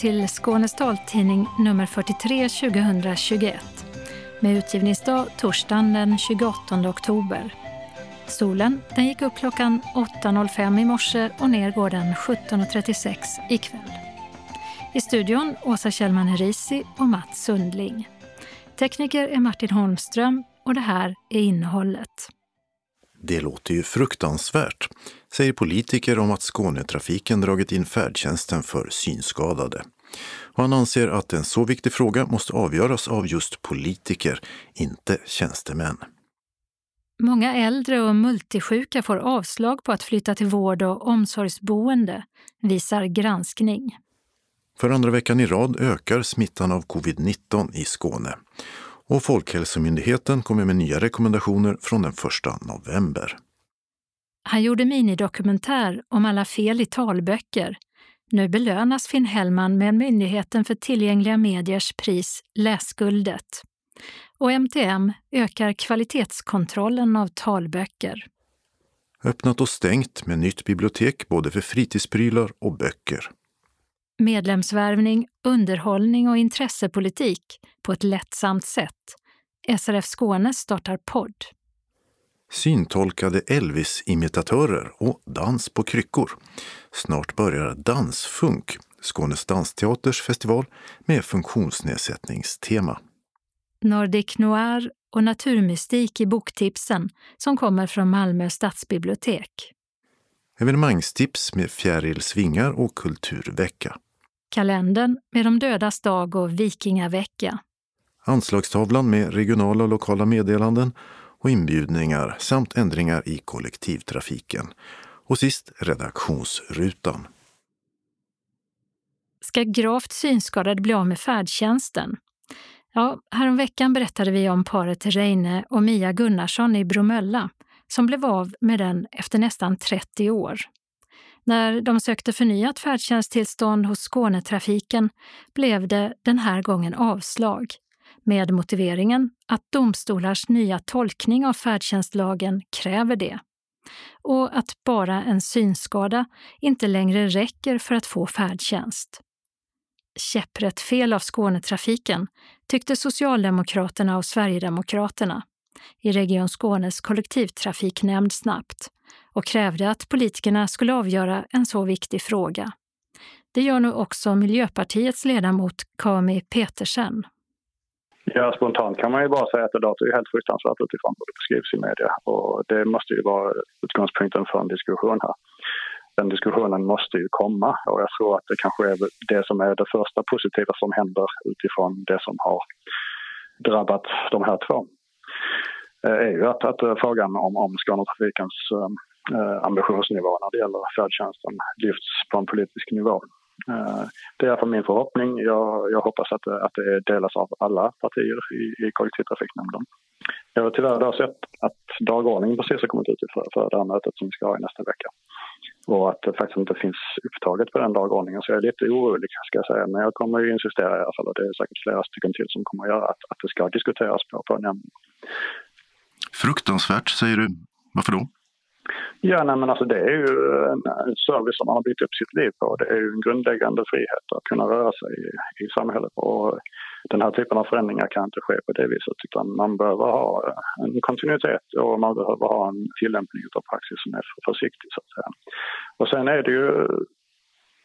Till Skånes taltidning nummer 43 2021 med utgivningsdag torsdagen den 28 oktober. Solen den gick upp klockan 8.05 i morse och ner går den 17.36 ikväll. I studion Åsa Kjellman Herisi och Mats Sundling. Tekniker är Martin Holmström och det här är innehållet. Det låter ju fruktansvärt, säger politiker om att Skånetrafiken dragit in färdtjänsten för synskadade. Och han anser att en så viktig fråga måste avgöras av just politiker, inte tjänstemän. Många äldre och multisjuka får avslag på att flytta till vård och omsorgsboende, visar granskning. För andra veckan i rad ökar smittan av covid-19 i Skåne och Folkhälsomyndigheten kommer med nya rekommendationer från den 1 november. Han gjorde minidokumentär om alla fel i talböcker. Nu belönas Finn Hellman med Myndigheten för tillgängliga mediers pris Läsguldet. Och MTM ökar kvalitetskontrollen av talböcker. Öppnat och stängt med nytt bibliotek både för fritidsprylar och böcker medlemsvärvning, underhållning och intressepolitik på ett lättsamt sätt. SRF Skåne startar podd. Syntolkade Elvis-imitatörer och dans på kryckor. Snart börjar Dansfunk, Skånes dansteaters festival med funktionsnedsättningstema. Nordic Noir och naturmystik i boktipsen som kommer från Malmö stadsbibliotek. Evenemangstips med Fjärilsvingar och Kulturvecka kalendern med de dödas dag och vikingavecka. Anslagstavlan med regionala och lokala meddelanden och inbjudningar samt ändringar i kollektivtrafiken. Och sist redaktionsrutan. Ska gravt synskadade bli av med färdtjänsten? Ja, häromveckan berättade vi om paret Reine och Mia Gunnarsson i Bromölla som blev av med den efter nästan 30 år. När de sökte förnyat färdtjänsttillstånd hos Skånetrafiken blev det den här gången avslag med motiveringen att domstolars nya tolkning av färdtjänstlagen kräver det och att bara en synskada inte längre räcker för att få färdtjänst. Käpprätt fel av Skånetrafiken tyckte Socialdemokraterna och Sverigedemokraterna i Region Skånes kollektivtrafiknämnd snabbt och krävde att politikerna skulle avgöra en så viktig fråga. Det gör nu också Miljöpartiets ledamot Kami Petersen. Ja, spontant kan man ju bara säga att det låter ju helt fruktansvärt utifrån hur det beskrivs i media och det måste ju vara utgångspunkten för en diskussion här. Den diskussionen måste ju komma och jag tror att det kanske är det som är det första positiva som händer utifrån det som har drabbat de här två. Eh, är ju att, att eh, frågan om, om Skånetrafikens eh, eh, ambitionsnivå när det gäller färdtjänsten lyfts på en politisk nivå. Eh, det är i alla fall min förhoppning. Jag, jag hoppas att, att det delas av alla partier i, i kollektivtrafiknämnden. Jag har tyvärr då sett att dagordningen precis har kommit ut för, för det här mötet som vi ska ha i nästa vecka. Och att det faktiskt inte finns upptaget på den dagordningen. Så jag är lite orolig ska jag säga. Men jag kommer ju insistera i alla fall och det är säkert flera stycken till som kommer att göra att, att det ska diskuteras på, på nämnden. Fruktansvärt säger du. Varför då? Ja, nej, men alltså det är ju en service som man har byggt upp sitt liv på. Det är ju en grundläggande frihet att kunna röra sig i, i samhället. Och den här typen av förändringar kan inte ske på det viset utan man behöver ha eh, en kontinuitet och man behöver ha en tillämpning av praxis som är försiktig så att säga. Och sen är det ju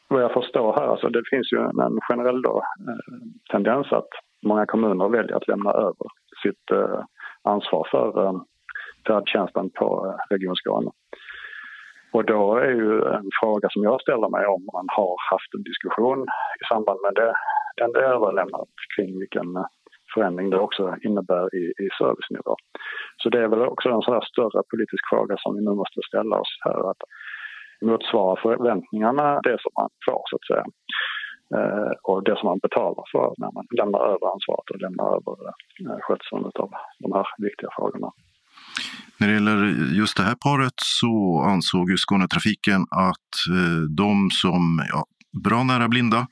vad jag förstår här, alltså det finns ju en generell då, eh, tendens att många kommuner väljer att lämna över sitt eh, ansvar för eh, färdtjänsten på eh, Region Skåne. Och då är ju en fråga som jag ställer mig om man har haft en diskussion i samband med det, den det överlämnat kring vilken eh, förändring det också innebär i, i servicenivå. Så det är väl också en sån här större politisk fråga som vi nu måste ställa oss här. Att motsvara förväntningarna det som man får så att säga. Eh, och det som man betalar för när man lämnar över ansvaret och lämnar över eh, skötseln av de här viktiga frågorna. När det gäller just det här paret så ansåg ju Skånetrafiken att eh, de som ja, bra nära blinda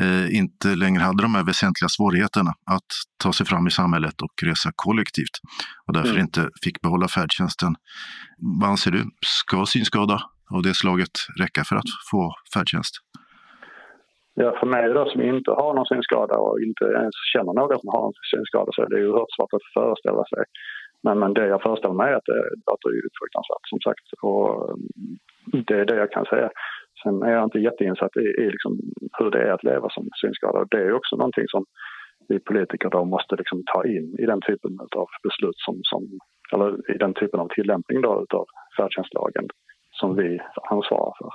eh, inte längre hade de här väsentliga svårigheterna att ta sig fram i samhället och resa kollektivt och därför mm. inte fick behålla färdtjänsten. Vad anser du? Ska synskada av det slaget räcka för att få färdtjänst? Ja, för mig då som inte har någon synskada och inte ens känner någon som har en synskada så är det ju oerhört svårt att föreställa sig. Men, men det jag föreställer mig är att det låter ju fruktansvärt som sagt. Och mm, det är det jag kan säga. Sen är jag inte jätteinsatt i, i liksom hur det är att leva som synskadad. Det är också någonting som vi politiker då måste liksom ta in i den typen av beslut som, som eller i den typen av tillämpning då färdtjänstlagen som vi ansvarar för.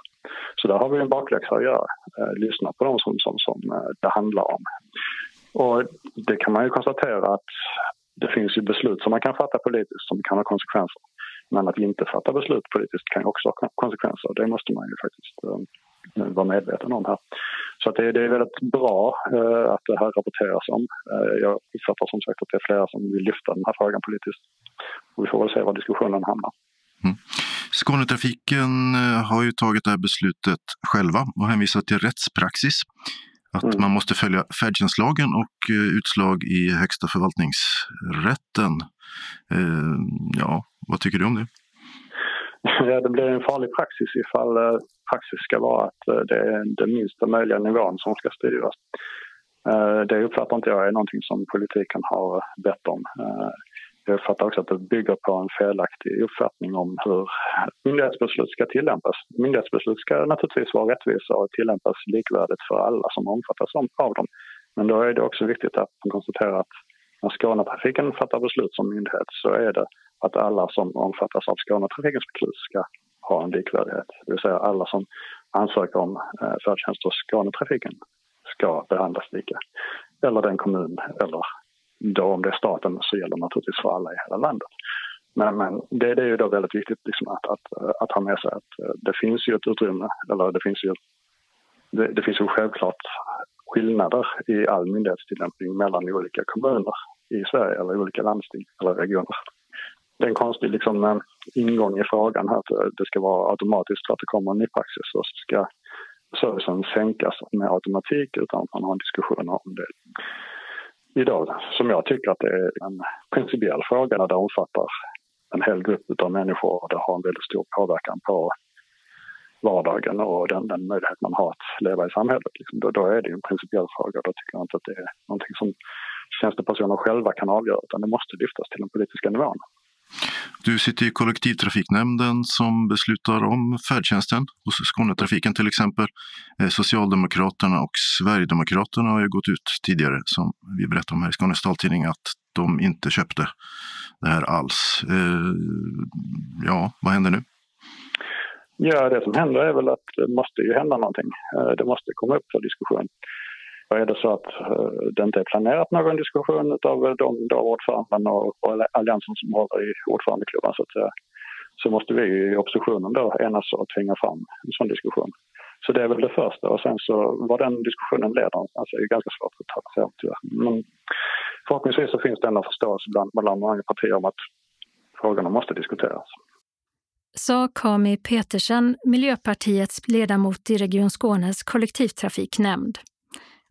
Så där har vi en bakläxa att göra. Eh, lyssna på dem som, som, som eh, det handlar om. Och det kan man ju konstatera att det finns ju beslut som man kan fatta politiskt som kan ha konsekvenser. Men att inte fatta beslut politiskt kan ju också ha konsekvenser. Det måste man ju faktiskt um, vara medveten om här. Så att det, det är väldigt bra eh, att det här rapporteras om. Eh, jag uppfattar som sagt att det är flera som vill lyfta den här frågan politiskt. Och vi får väl se var diskussionen hamnar. Mm. Skånetrafiken eh, har ju tagit det här beslutet själva och hänvisat till rättspraxis. Att mm. man måste följa färdtjänstlagen och utslag i Högsta förvaltningsrätten. Ja, vad tycker du om det? Ja, det blir en farlig praxis ifall eh, praxis ska vara att eh, det är den minsta möjliga nivån som ska styras. Eh, det uppfattar inte jag är någonting som politiken har bett om. Jag uppfattar också att det bygger på en felaktig uppfattning om hur myndighetsbeslut ska tillämpas. Myndighetsbeslut ska naturligtvis vara rättvisa och tillämpas likvärdigt för alla som omfattas av dem. Men då är det också viktigt att konstatera att när Skånetrafiken fattar beslut som myndighet så är det att alla som omfattas av Skånetrafikens beslut ska ha en likvärdighet. Det vill säga alla som ansöker om eh, färdtjänst hos Skånetrafiken ska behandlas lika. Eller den kommun, eller då om det är staten så gäller det naturligtvis för alla i hela landet. Men, men det, det, är ju då väldigt viktigt liksom att, att, att, ha med sig att eh, det finns ju ett utrymme, eller det finns ju, det, det finns ju självklart skillnader i all myndighetstillämpning mellan olika kommuner i Sverige eller olika landsting eller regioner det är en konstig liksom, eh, ingång i frågan här att eh, det ska vara automatiskt för att det kommer en ny praxis och så ska servicen sänkas med automatik utan att man har en diskussion om det. Idag, som jag tycker att det är en principiell fråga när det omfattar en hel grupp av människor och det har en väldigt stor påverkan på vardagen och den, den möjlighet man har att leva i samhället. Liksom, då, då, är det en principiell fråga. Då tycker jag inte att det är någonting som tjänstepersoner själva kan avgöra utan det måste lyftas till den politiska nivån. Du sitter i kollektivtrafiknämnden som beslutar om färdtjänsten hos Skånetrafiken till exempel. Eh, Socialdemokraterna och Sverigedemokraterna har ju gått ut tidigare, som vi berättade om här i Skånes taltidning, att de inte köpte det här alls. Eh, ja, vad händer nu? Ja, det som händer är väl att det måste ju hända någonting. Eh, det måste komma upp för diskussion. Och är det så att eh, det inte är planerat någon diskussion av eh, de då ordföranden och, och alliansen som håller i ordförandeklubban så att säga, så måste vi i oppositionen då enas och tvinga fram en sån diskussion. Så det är väl det första och sen så var den diskussionen leder alltså är ganska svårt att ta sig tyvärr. Men förhoppningsvis så finns det ändå förståelse bland, bland många partier om att frågorna måste diskuteras. Sa Kami Petersen, Miljöpartiets ledamot i Region Skånes kollektivtrafiknämnd.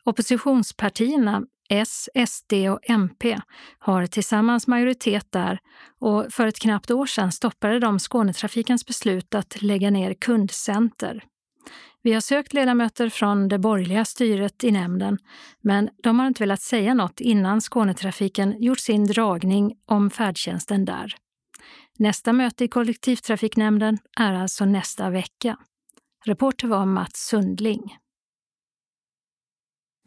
Oppositionspartierna S, SD och MP har tillsammans majoritet där och för ett knappt år sedan stoppade de Skånetrafikens beslut att lägga ner kundcenter. Vi har sökt ledamöter från det borgerliga styret i nämnden, men de har inte velat säga något innan Skånetrafiken gjort sin dragning om färdtjänsten där. Nästa möte i kollektivtrafiknämnden är alltså nästa vecka. Reporter var Mats Sundling.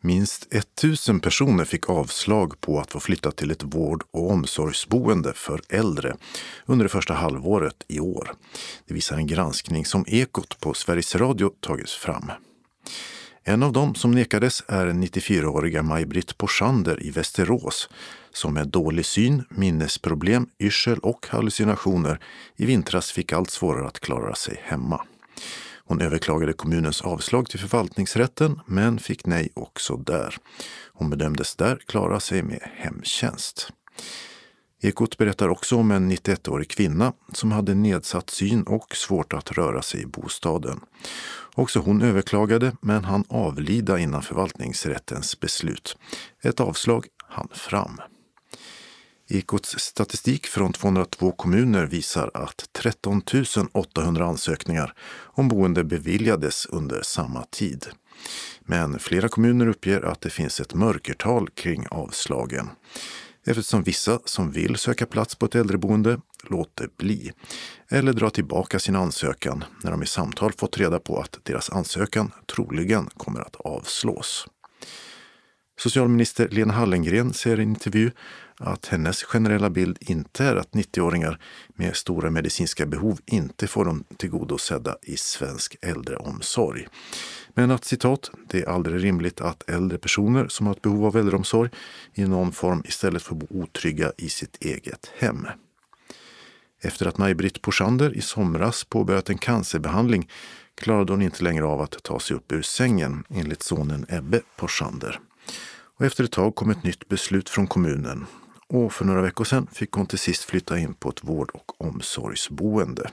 Minst 1000 personer fick avslag på att få flytta till ett vård och omsorgsboende för äldre under det första halvåret i år. Det visar en granskning som Ekot på Sveriges Radio tagit fram. En av dem som nekades är 94-åriga Maj-Britt Porsander i Västerås som med dålig syn, minnesproblem, yrsel och hallucinationer i vintras fick allt svårare att klara sig hemma. Hon överklagade kommunens avslag till förvaltningsrätten men fick nej också där. Hon bedömdes där klara sig med hemtjänst. Ekot berättar också om en 91-årig kvinna som hade nedsatt syn och svårt att röra sig i bostaden. Också hon överklagade men han avlida innan förvaltningsrättens beslut. Ett avslag hann fram. Ekots statistik från 202 kommuner visar att 13 800 ansökningar om boende beviljades under samma tid. Men flera kommuner uppger att det finns ett mörkertal kring avslagen eftersom vissa som vill söka plats på ett äldreboende låter bli eller drar tillbaka sin ansökan när de i samtal fått reda på att deras ansökan troligen kommer att avslås. Socialminister Lena Hallengren säger i en intervju att hennes generella bild inte är att 90-åringar med stora medicinska behov inte får dem tillgodosedda i svensk äldreomsorg. Men att citat, det är aldrig rimligt att äldre personer som har ett behov av äldreomsorg i någon form istället får bo otrygga i sitt eget hem. Efter att Maj-Britt Porsander i somras påbörjat en cancerbehandling klarade hon inte längre av att ta sig upp ur sängen, enligt sonen Ebbe Porsander. Och efter ett tag kom ett nytt beslut från kommunen och för några veckor sedan fick hon till sist flytta in på ett vård och omsorgsboende.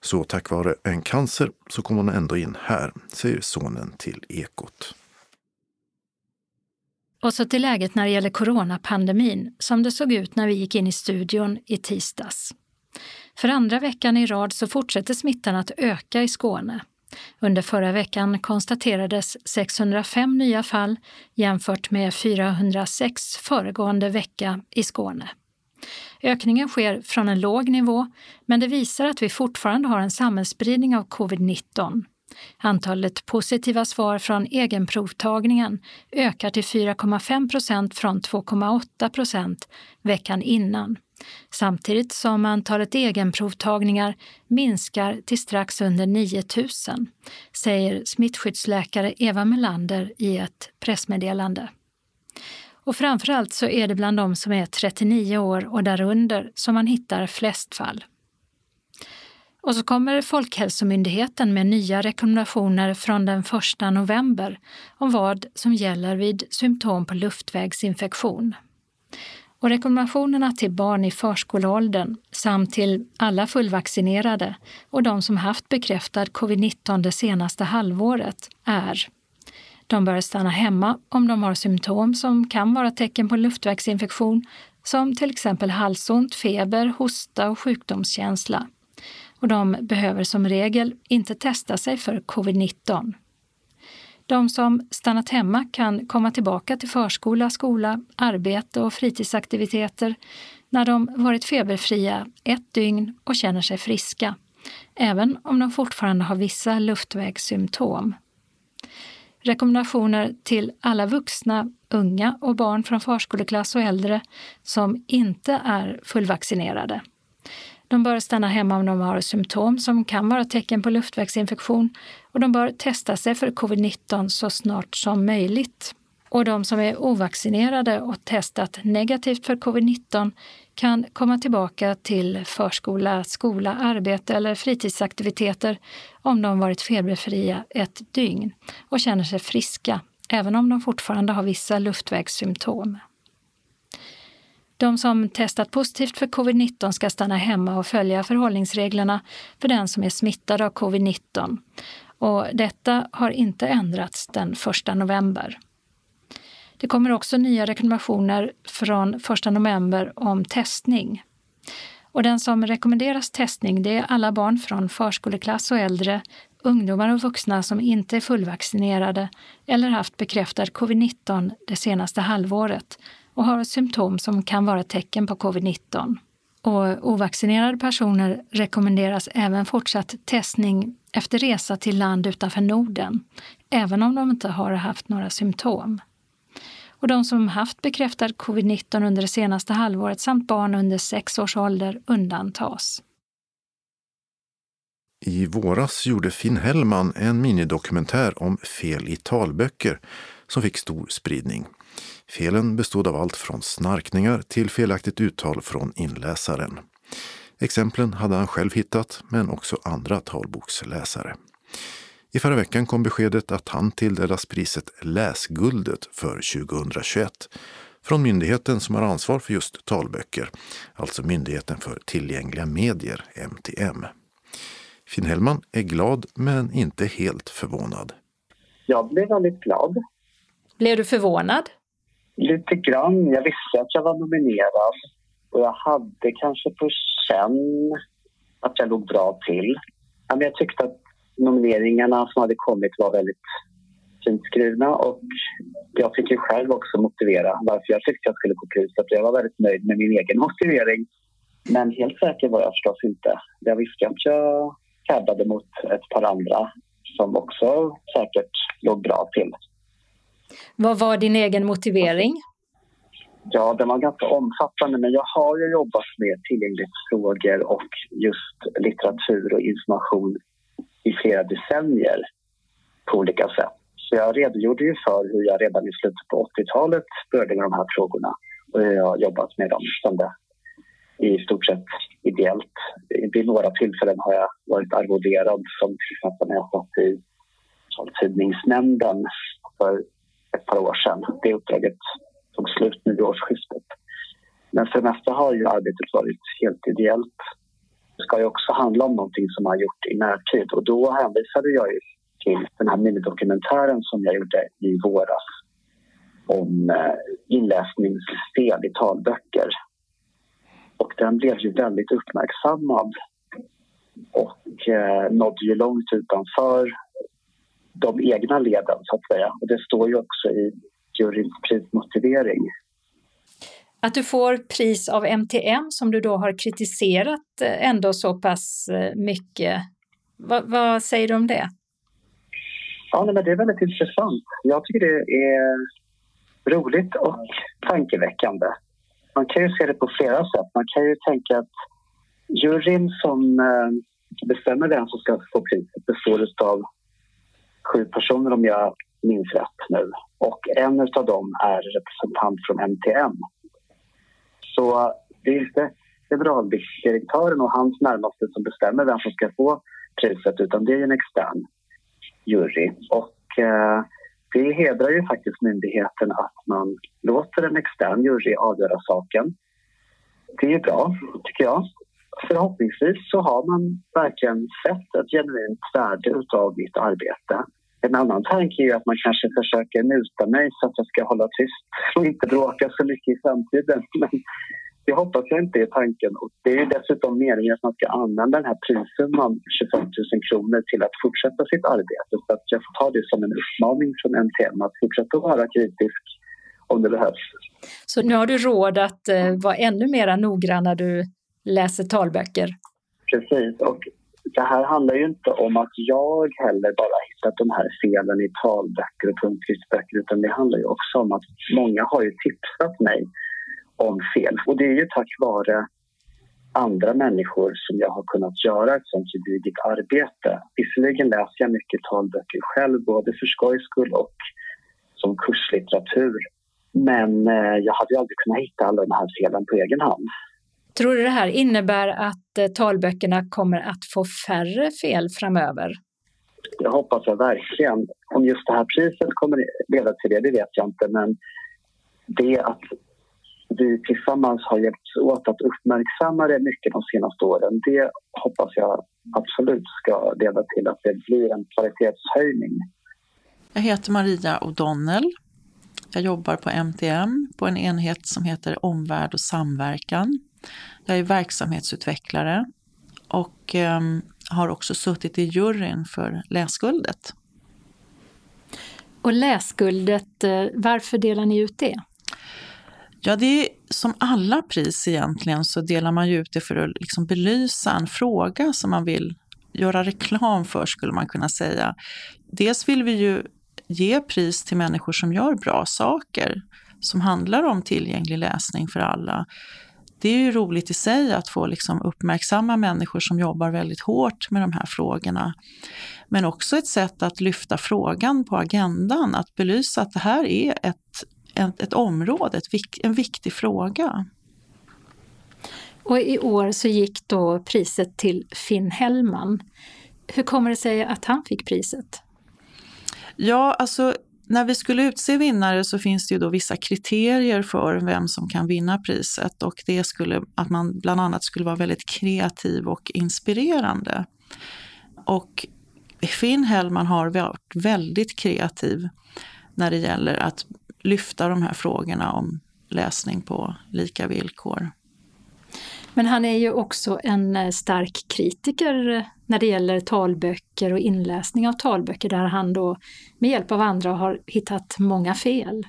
Så tack vare en cancer så kom hon ändå in här, säger sonen till Ekot. Och så till läget när det gäller coronapandemin, som det såg ut när vi gick in i studion i tisdags. För andra veckan i rad så fortsätter smittan att öka i Skåne. Under förra veckan konstaterades 605 nya fall jämfört med 406 föregående vecka i Skåne. Ökningen sker från en låg nivå, men det visar att vi fortfarande har en samhällsspridning av covid-19. Antalet positiva svar från egenprovtagningen ökar till 4,5 procent från 2,8 procent veckan innan samtidigt som antalet egenprovtagningar minskar till strax under 9 000, säger smittskyddsläkare Eva Melander i ett pressmeddelande. Och framförallt så är det bland de som är 39 år och därunder som man hittar flest fall. Och så kommer Folkhälsomyndigheten med nya rekommendationer från den 1 november om vad som gäller vid symptom på luftvägsinfektion. Och rekommendationerna till barn i förskoleåldern samt till alla fullvaccinerade och de som haft bekräftad covid-19 det senaste halvåret är de bör stanna hemma om de har symptom som kan vara tecken på luftvägsinfektion som till exempel halsont, feber, hosta och sjukdomskänsla. Och de behöver som regel inte testa sig för covid-19. De som stannat hemma kan komma tillbaka till förskola, skola, arbete och fritidsaktiviteter när de varit feberfria ett dygn och känner sig friska, även om de fortfarande har vissa luftvägssymptom. Rekommendationer till alla vuxna, unga och barn från förskoleklass och äldre som inte är fullvaccinerade. De bör stanna hemma om de har symptom som kan vara tecken på luftvägsinfektion och de bör testa sig för covid-19 så snart som möjligt. Och de som är ovaccinerade och testat negativt för covid-19 kan komma tillbaka till förskola, skola, arbete eller fritidsaktiviteter om de varit feberfria ett dygn och känner sig friska, även om de fortfarande har vissa luftvägssymptom. De som testat positivt för covid-19 ska stanna hemma och följa förhållningsreglerna för den som är smittad av covid-19. Och detta har inte ändrats den 1 november. Det kommer också nya rekommendationer från 1 november om testning. Och den som rekommenderas testning det är alla barn från förskoleklass och äldre, ungdomar och vuxna som inte är fullvaccinerade eller haft bekräftad covid-19 det senaste halvåret och har symptom som kan vara tecken på covid-19. Och ovaccinerade personer rekommenderas även fortsatt testning efter resa till land utanför Norden, även om de inte har haft några symptom. Och de som haft bekräftad covid-19 under det senaste halvåret samt barn under sex års ålder undantas. I våras gjorde Finn Hellman en minidokumentär om fel i talböcker som fick stor spridning. Felen bestod av allt från snarkningar till felaktigt uttal från inläsaren. Exemplen hade han själv hittat, men också andra talboksläsare. I förra veckan kom beskedet att han tilldelas priset Läsguldet för 2021 från myndigheten som har ansvar för just talböcker, alltså Myndigheten för tillgängliga medier, MTM. Finn Hellman är glad men inte helt förvånad. Jag blev väldigt glad. Blev du förvånad? Lite grann. Jag visste att jag var nominerad och jag hade kanske på känn att jag låg bra till. Jag tyckte att nomineringarna som hade kommit var väldigt fint skrivna och jag fick ju själv också motivera varför jag tyckte jag skulle få priset. Jag var väldigt nöjd med min egen motivering. Men helt säker var jag förstås inte. Jag visste att jag tävlade mot ett par andra som också säkert låg bra till. Vad var din egen motivering? Ja, den var ganska omfattande men jag har ju jobbat med tillgänglighetsfrågor och just litteratur och information i flera decennier på olika sätt. Så jag redogjorde ju för hur jag redan i slutet på 80-talet började med de här frågorna och hur jag har jobbat med dem som det i stort sett ideellt. Vid några tillfällen har jag varit arvoderad som till exempel när jag satt i Taltidningsnämnden för ett par år sedan. Det uppdraget tog slut nu vid årsskiftet. Men för det mesta har ju arbetet varit helt ideellt. Det ska ju också handla om någonting som man har gjort i närtid och då hänvisade jag ju till den här minidokumentären som jag gjorde i våras om eh, inläsningssystem inläsningsfel i talböcker. Och den blev ju väldigt uppmärksammad och eh, nådde ju långt utanför de egna leden, så att säga. Och det står ju också i juryns prismotivering. Att du får pris av MTM som du då har kritiserat eh, ändå så pass eh, mycket, vad, vad säger du om det? Ja, men det är väldigt intressant. Jag tycker det är roligt och tankeväckande. Man kan ju se det på flera sätt. Man kan ju tänka att juryn som eh, bestämmer vem som ska få priset består av sju personer om jag minns rätt nu. Och en av dem är representant från MTM. Så det är inte generaldirektören och hans närmaste som bestämmer vem som ska få priset utan det är en extern jury. Och eh, det hedrar ju faktiskt myndigheten att man låter en extern jury avgöra saken. Det är bra, tycker jag. Förhoppningsvis så har man verkligen sett ett genuint värde av mitt arbete. En annan tanke är att man kanske försöker muta mig så att jag ska hålla tyst och inte bråka så mycket i framtiden. Men det hoppas jag inte är tanken. Och det är dessutom meningen att man ska använda den här prissumman, 25 000 kronor, till att fortsätta sitt arbete. Så att jag får ta det som en uppmaning från NTM att fortsätta vara kritisk om det behövs. Så nu har du råd att eh, vara ännu mer noggrann när du läser talböcker? Precis. Och det här handlar ju inte om att jag heller bara hittat de här felen i talböcker och punktskriftsböcker utan det handlar ju också om att många har ju tipsat mig om fel. Och det är ju tack vare andra människor som jag har kunnat göra ett sånt gediget arbete. Visserligen läser jag mycket talböcker själv, både för skojs skull och som kurslitteratur. Men eh, jag hade ju aldrig kunnat hitta alla de här felen på egen hand. Tror du det här innebär att eh, talböckerna kommer att få färre fel framöver? Det hoppas jag verkligen. Om just det här priset kommer leda till det, det vet jag inte. Men det att vi tillsammans har hjälpts åt att uppmärksamma det mycket de senaste åren. Det hoppas jag absolut ska leda till att det blir en kvalitetshöjning. Jag heter Maria O'Donnell. Jag jobbar på MTM på en enhet som heter Omvärld och samverkan. Jag är verksamhetsutvecklare och eh, har också suttit i juryn för Läsguldet. Och Läsguldet, eh, varför delar ni ut det? Ja, det är som alla pris egentligen så delar man ju ut det för att liksom belysa en fråga som man vill göra reklam för skulle man kunna säga. Dels vill vi ju ge pris till människor som gör bra saker som handlar om tillgänglig läsning för alla. Det är ju roligt i sig att få liksom uppmärksamma människor som jobbar väldigt hårt med de här frågorna. Men också ett sätt att lyfta frågan på agendan, att belysa att det här är ett ett, ett område, ett, en viktig fråga. Och i år så gick då priset till Finn Hellman. Hur kommer det sig att han fick priset? Ja, alltså när vi skulle utse vinnare så finns det ju då vissa kriterier för vem som kan vinna priset och det skulle att man bland annat skulle vara väldigt kreativ och inspirerande. Och Finn Hellman har varit väldigt kreativ när det gäller att lyfta de här frågorna om läsning på lika villkor. Men han är ju också en eh, stark kritiker eh, när det gäller talböcker och inläsning av talböcker där han då med hjälp av andra har hittat många fel.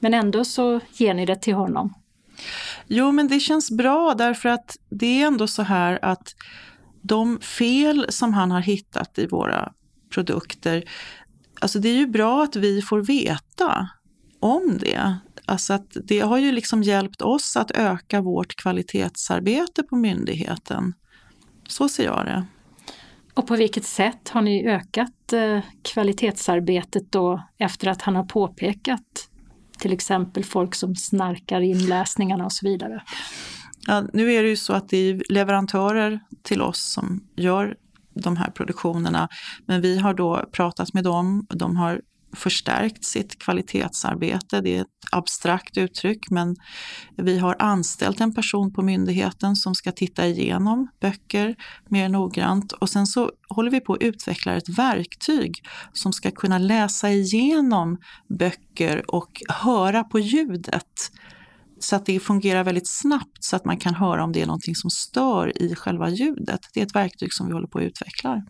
Men ändå så ger ni det till honom. Jo, men det känns bra därför att det är ändå så här att de fel som han har hittat i våra produkter, alltså det är ju bra att vi får veta om det. Alltså att det har ju liksom hjälpt oss att öka vårt kvalitetsarbete på myndigheten. Så ser jag det. Och på vilket sätt har ni ökat eh, kvalitetsarbetet då efter att han har påpekat till exempel folk som snarkar inläsningarna och så vidare? Ja, nu är det ju så att det är leverantörer till oss som gör de här produktionerna. Men vi har då pratat med dem, de har förstärkt sitt kvalitetsarbete. Det är ett abstrakt uttryck, men vi har anställt en person på myndigheten som ska titta igenom böcker mer noggrant och sen så håller vi på att utveckla ett verktyg som ska kunna läsa igenom böcker och höra på ljudet så att det fungerar väldigt snabbt så att man kan höra om det är någonting som stör i själva ljudet. Det är ett verktyg som vi håller på att utveckla.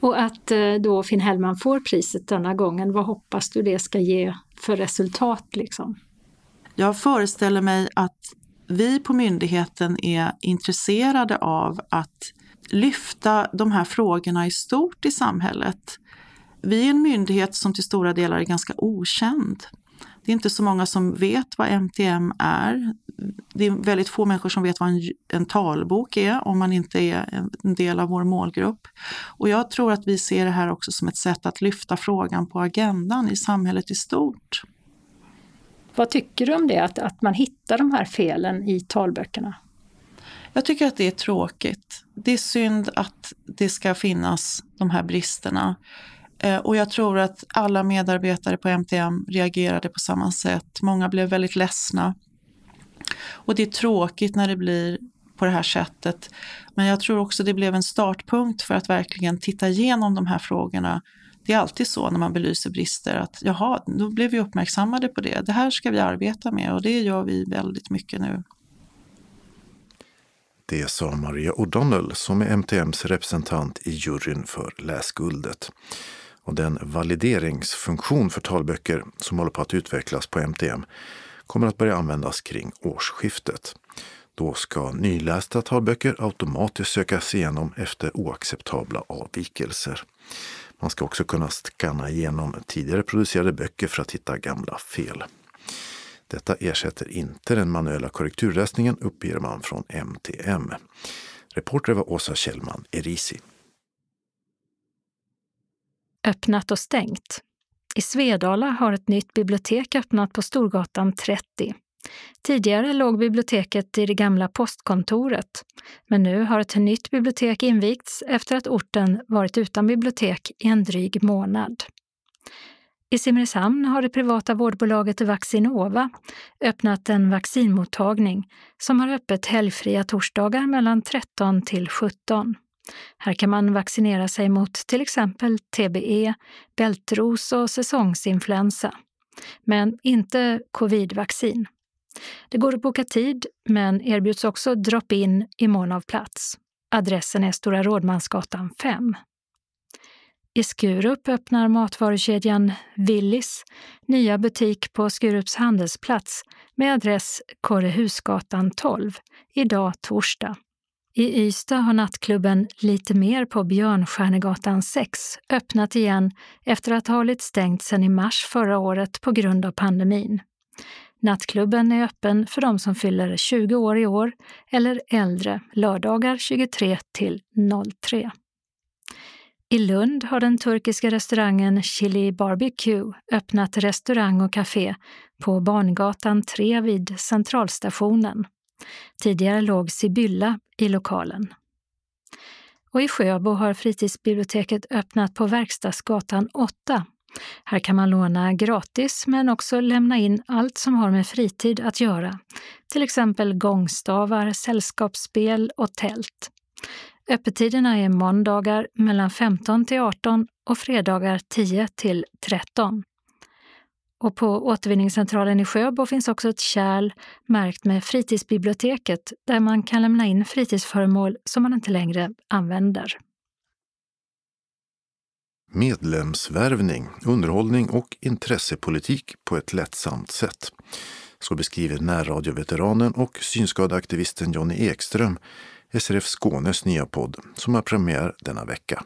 Och att eh, då Finn Hellman får priset denna gången, vad hoppas du det ska ge för resultat? Liksom? Jag föreställer mig att vi på myndigheten är intresserade av att lyfta de här frågorna i stort i samhället. Vi är en myndighet som till stora delar är ganska okänd. Det är inte så många som vet vad MTM är. Det är väldigt få människor som vet vad en, en talbok är om man inte är en del av vår målgrupp. Och jag tror att vi ser det här också som ett sätt att lyfta frågan på agendan i samhället i stort. Vad tycker du om det, att, att man hittar de här felen i talböckerna? Jag tycker att det är tråkigt. Det är synd att det ska finnas de här bristerna. Eh, och jag tror att alla medarbetare på MTM reagerade på samma sätt. Många blev väldigt ledsna. Och det är tråkigt när det blir på det här sättet. Men jag tror också det blev en startpunkt för att verkligen titta igenom de här frågorna. Det är alltid så när man belyser brister att jaha, då blev vi uppmärksammade på det. Det här ska vi arbeta med och det gör vi väldigt mycket nu. Det sa Maria O'Donnell som är MTMs representant i juryn för Läsguldet och den valideringsfunktion för talböcker som håller på att utvecklas på MTM kommer att börja användas kring årsskiftet. Då ska nylästa talböcker automatiskt sökas igenom efter oacceptabla avvikelser. Man ska också kunna skanna igenom tidigare producerade böcker för att hitta gamla fel. Detta ersätter inte den manuella korrekturläsningen uppger man från MTM. Reporter var Åsa Kjellman, Erisi öppnat och stängt. I Svedala har ett nytt bibliotek öppnat på Storgatan 30. Tidigare låg biblioteket i det gamla postkontoret, men nu har ett nytt bibliotek invigts efter att orten varit utan bibliotek i en dryg månad. I Simrishamn har det privata vårdbolaget Vaccinova öppnat en vaccinmottagning som har öppet helgfria torsdagar mellan 13 till 17. Här kan man vaccinera sig mot till exempel TBE, bältros och säsongsinfluensa. Men inte covidvaccin. Det går att boka tid, men erbjuds också drop-in i mån av plats. Adressen är Stora Rådmansgatan 5. I Skurup öppnar matvarukedjan Willys nya butik på Skurups handelsplats med adress Korrehusgatan 12, idag torsdag. I Ystad har nattklubben Lite mer på Björnstjärnegatan 6 öppnat igen efter att ha hållit stängt sedan i mars förra året på grund av pandemin. Nattklubben är öppen för de som fyller 20 år i år eller äldre lördagar 23 till 03. I Lund har den turkiska restaurangen Chili Barbecue öppnat restaurang och café på Barngatan 3 vid Centralstationen. Tidigare låg Sibylla i lokalen. Och i Sjöbo har fritidsbiblioteket öppnat på Verkstadsgatan 8. Här kan man låna gratis men också lämna in allt som har med fritid att göra, till exempel gångstavar, sällskapsspel och tält. Öppettiderna är måndagar mellan 15 till 18 och fredagar 10 till 13. Och på återvinningscentralen i Sjöbo finns också ett kärl märkt med fritidsbiblioteket där man kan lämna in fritidsföremål som man inte längre använder. Medlemsvärvning, underhållning och intressepolitik på ett lättsamt sätt. Så beskriver närradioveteranen och synskadeaktivisten Jonny Ekström SRF Skånes nya podd som har premiär denna vecka.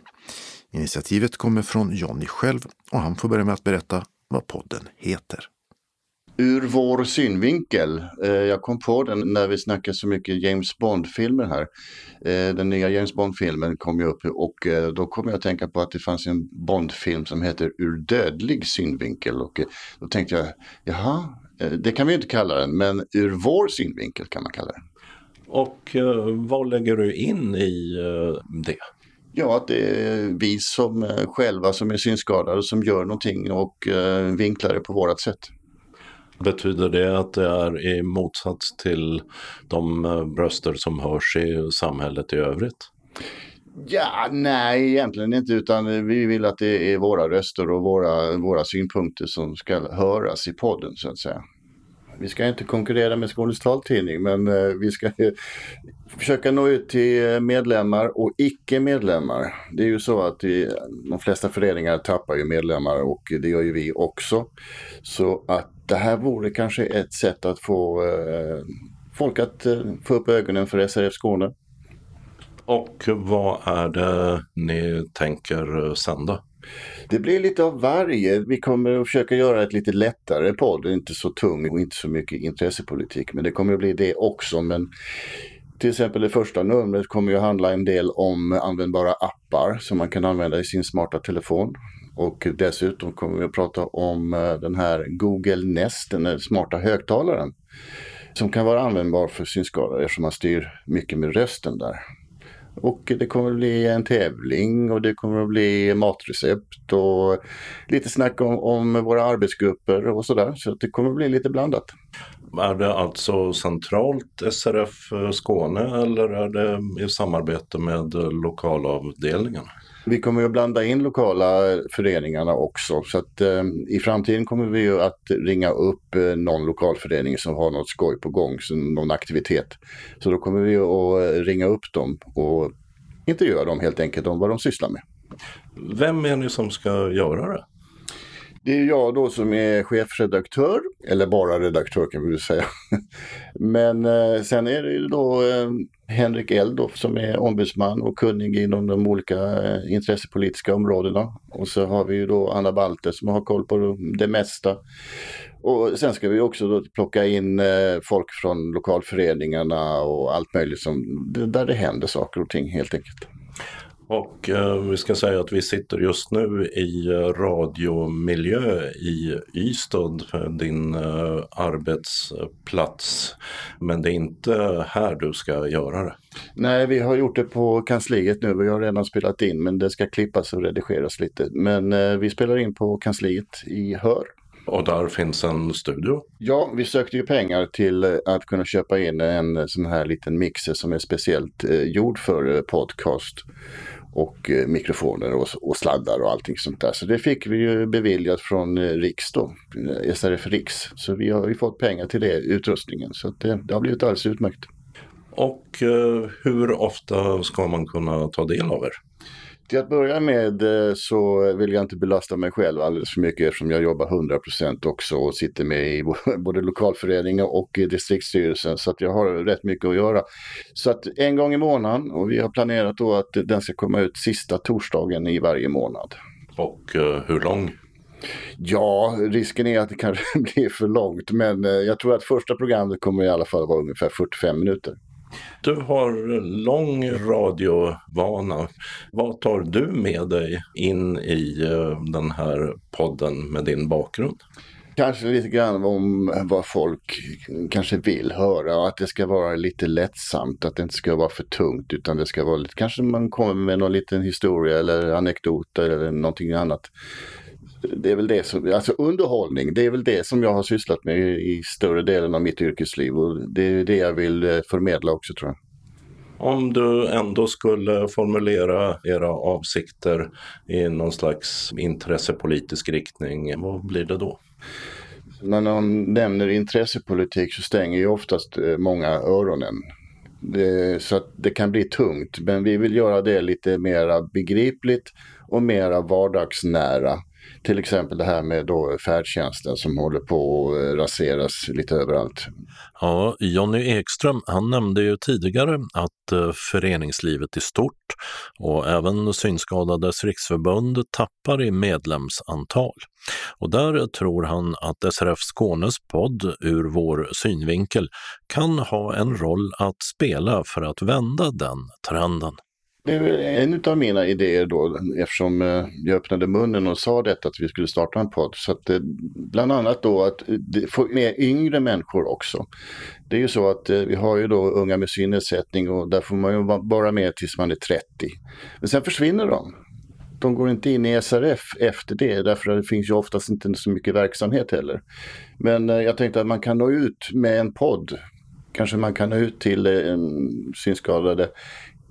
Initiativet kommer från Jonny själv och han får börja med att berätta vad podden heter. Ur vår synvinkel. Eh, jag kom på den när vi snackade så mycket James Bond-filmer här. Eh, den nya James Bond-filmen kom ju upp och eh, då kom jag att tänka på att det fanns en Bond-film som heter Ur dödlig synvinkel. Och då tänkte jag, jaha, det kan vi inte kalla den, men ur vår synvinkel kan man kalla den. Och vad lägger du in i det? Ja, att det är vi som själva som är synskadade som gör någonting och vinklar det på vårat sätt. Betyder det att det är i motsats till de eh, röster som hörs i samhället i övrigt? Ja, nej egentligen inte utan vi vill att det är våra röster och våra, våra synpunkter som ska höras i podden så att säga. Vi ska inte konkurrera med Skånes taltidning men eh, vi ska försöka nå ut till eh, medlemmar och icke-medlemmar. Det är ju så att de flesta föreningar tappar ju medlemmar och det gör ju vi också. Så att det här vore kanske ett sätt att få eh, folk att få upp ögonen för SRF Skåne. Och vad är det ni tänker sända? Det blir lite av varje. Vi kommer att försöka göra ett lite lättare podd, inte så tung och inte så mycket intressepolitik. Men det kommer att bli det också. Men till exempel det första numret kommer ju att handla en del om användbara appar som man kan använda i sin smarta telefon. Och dessutom kommer vi att prata om eh, den här Google Nest, den smarta högtalaren. Som kan vara användbar för synskadade eftersom man styr mycket med rösten där. Och det kommer att bli en tävling och det kommer att bli matrecept och lite snack om, om våra arbetsgrupper och sådär. Så det kommer att bli lite blandat. Är det alltså centralt SRF Skåne eller är det i samarbete med lokalavdelningen? Vi kommer att blanda in lokala föreningarna också så att eh, i framtiden kommer vi ju att ringa upp eh, någon lokalförening som har något skoj på gång, så någon aktivitet. Så då kommer vi att eh, ringa upp dem och intervjua dem helt enkelt om vad de sysslar med. Vem är ni som ska göra det? Det är jag då som är chefredaktör, eller bara redaktör kan vi väl säga. Men eh, sen är det ju då eh, Henrik Eldoff som är ombudsman och kunnig inom de olika eh, intressepolitiska områdena. Och så har vi ju då Anna Balter som har koll på det mesta. Och sen ska vi också då plocka in eh, folk från lokalföreningarna och allt möjligt som, där det händer saker och ting helt enkelt. Och eh, vi ska säga att vi sitter just nu i eh, radiomiljö i Ystad, din eh, arbetsplats. Men det är inte här du ska göra det. Nej, vi har gjort det på kansliet nu. Vi har redan spelat in men det ska klippas och redigeras lite. Men eh, vi spelar in på kansliet i Hör. Och där finns en studio? Ja, vi sökte ju pengar till eh, att kunna köpa in en sån här liten mixer som är speciellt eh, gjord för eh, podcast och eh, mikrofoner och, och, sladdar och allting sånt där. Så det fick vi ju beviljat från eh, Riks då, eh, SRF Riks. Så vi har ju fått pengar till det, utrustningen. Så det, det har blivit alldeles utmärkt. Och hur ofta ska man kunna ta del av er? Till att börja med eh, så vill jag inte belasta mig själv alldeles för mycket eftersom jag jobbar 100% också och sitter med i både lokalföreningen och distriktsstyrelsen så att jag har rätt mycket att göra. Så att en gång i månaden och vi har planerat då att den ska komma ut sista torsdagen i varje månad. Och uh, hur lång? Ja, risken är att det kanske blir för långt men uh, jag tror att första programmet kommer i alla fall vara ungefär 45 minuter. Du har lång radiovana. Vad tar du med dig in i eh, den här podden med din bakgrund? Kanske lite grann om vad folk kanske vill höra och att det ska vara lite lättsamt, att det inte ska vara för tungt utan det ska vara lite, kanske man kommer med någon liten historia eller anekdot eller någonting annat det är väl det som, alltså underhållning, det är väl det som jag har sysslat med i större delen av mitt yrkesliv och det är det jag vill eh, förmedla också tror jag. Om du ändå skulle formulera era avsikter i någon slags intressepolitisk riktning, vad blir det då? När någon nämner intressepolitik så stänger ju oftast eh, många öronen. Det, så att det kan bli tungt, men vi vill göra det lite mera begripligt och mera vardagsnära. Till exempel det här med då färdtjänsten som håller på att eh, raseras lite överallt. Ja, Jonny Ekström han nämnde ju tidigare att eh, föreningslivet i stort och även Synskadades riksförbund tappar i medlemsantal. Och där tror han att SRF Skånes podd Ur vår synvinkel kan ha en roll att spela för att vända den trenden. Det eh, är en av mina idéer då, eftersom eh, jag öppnade munnen och sa detta att vi skulle starta en podd. Så att, eh, bland annat då att få med yngre människor också. Det är ju så att vi har ju då unga med synnedsättning och där får man ju vara med tills man är 30. Men sen försvinner de. De går inte in i SRF efter det, därför att det finns ju oftast inte så mycket verksamhet heller. Men jag tänkte att man kan nå ut med en podd kanske man kan nå ut till en synskadade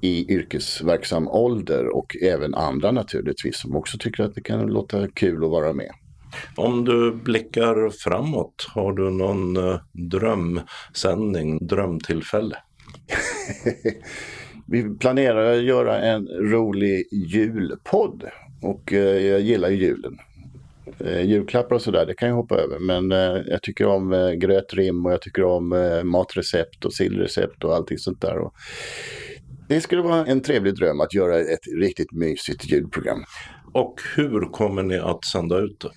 i yrkesverksam ålder och även andra naturligtvis som också tycker att det kan låta kul att vara med. Om du blickar framåt, har du någon eh, drömsändning, drömtillfälle? Vi planerar att göra en rolig julpodd och eh, jag gillar julen. Eh, julklappar och sådär, det kan jag hoppa över. Men jag tycker om grötrim och jag tycker om matrecept och sillrecept och allting sånt där. Det skulle vara en trevlig dröm att göra ett riktigt mysigt ljudprogram. Och hur kommer ni att sända ut det?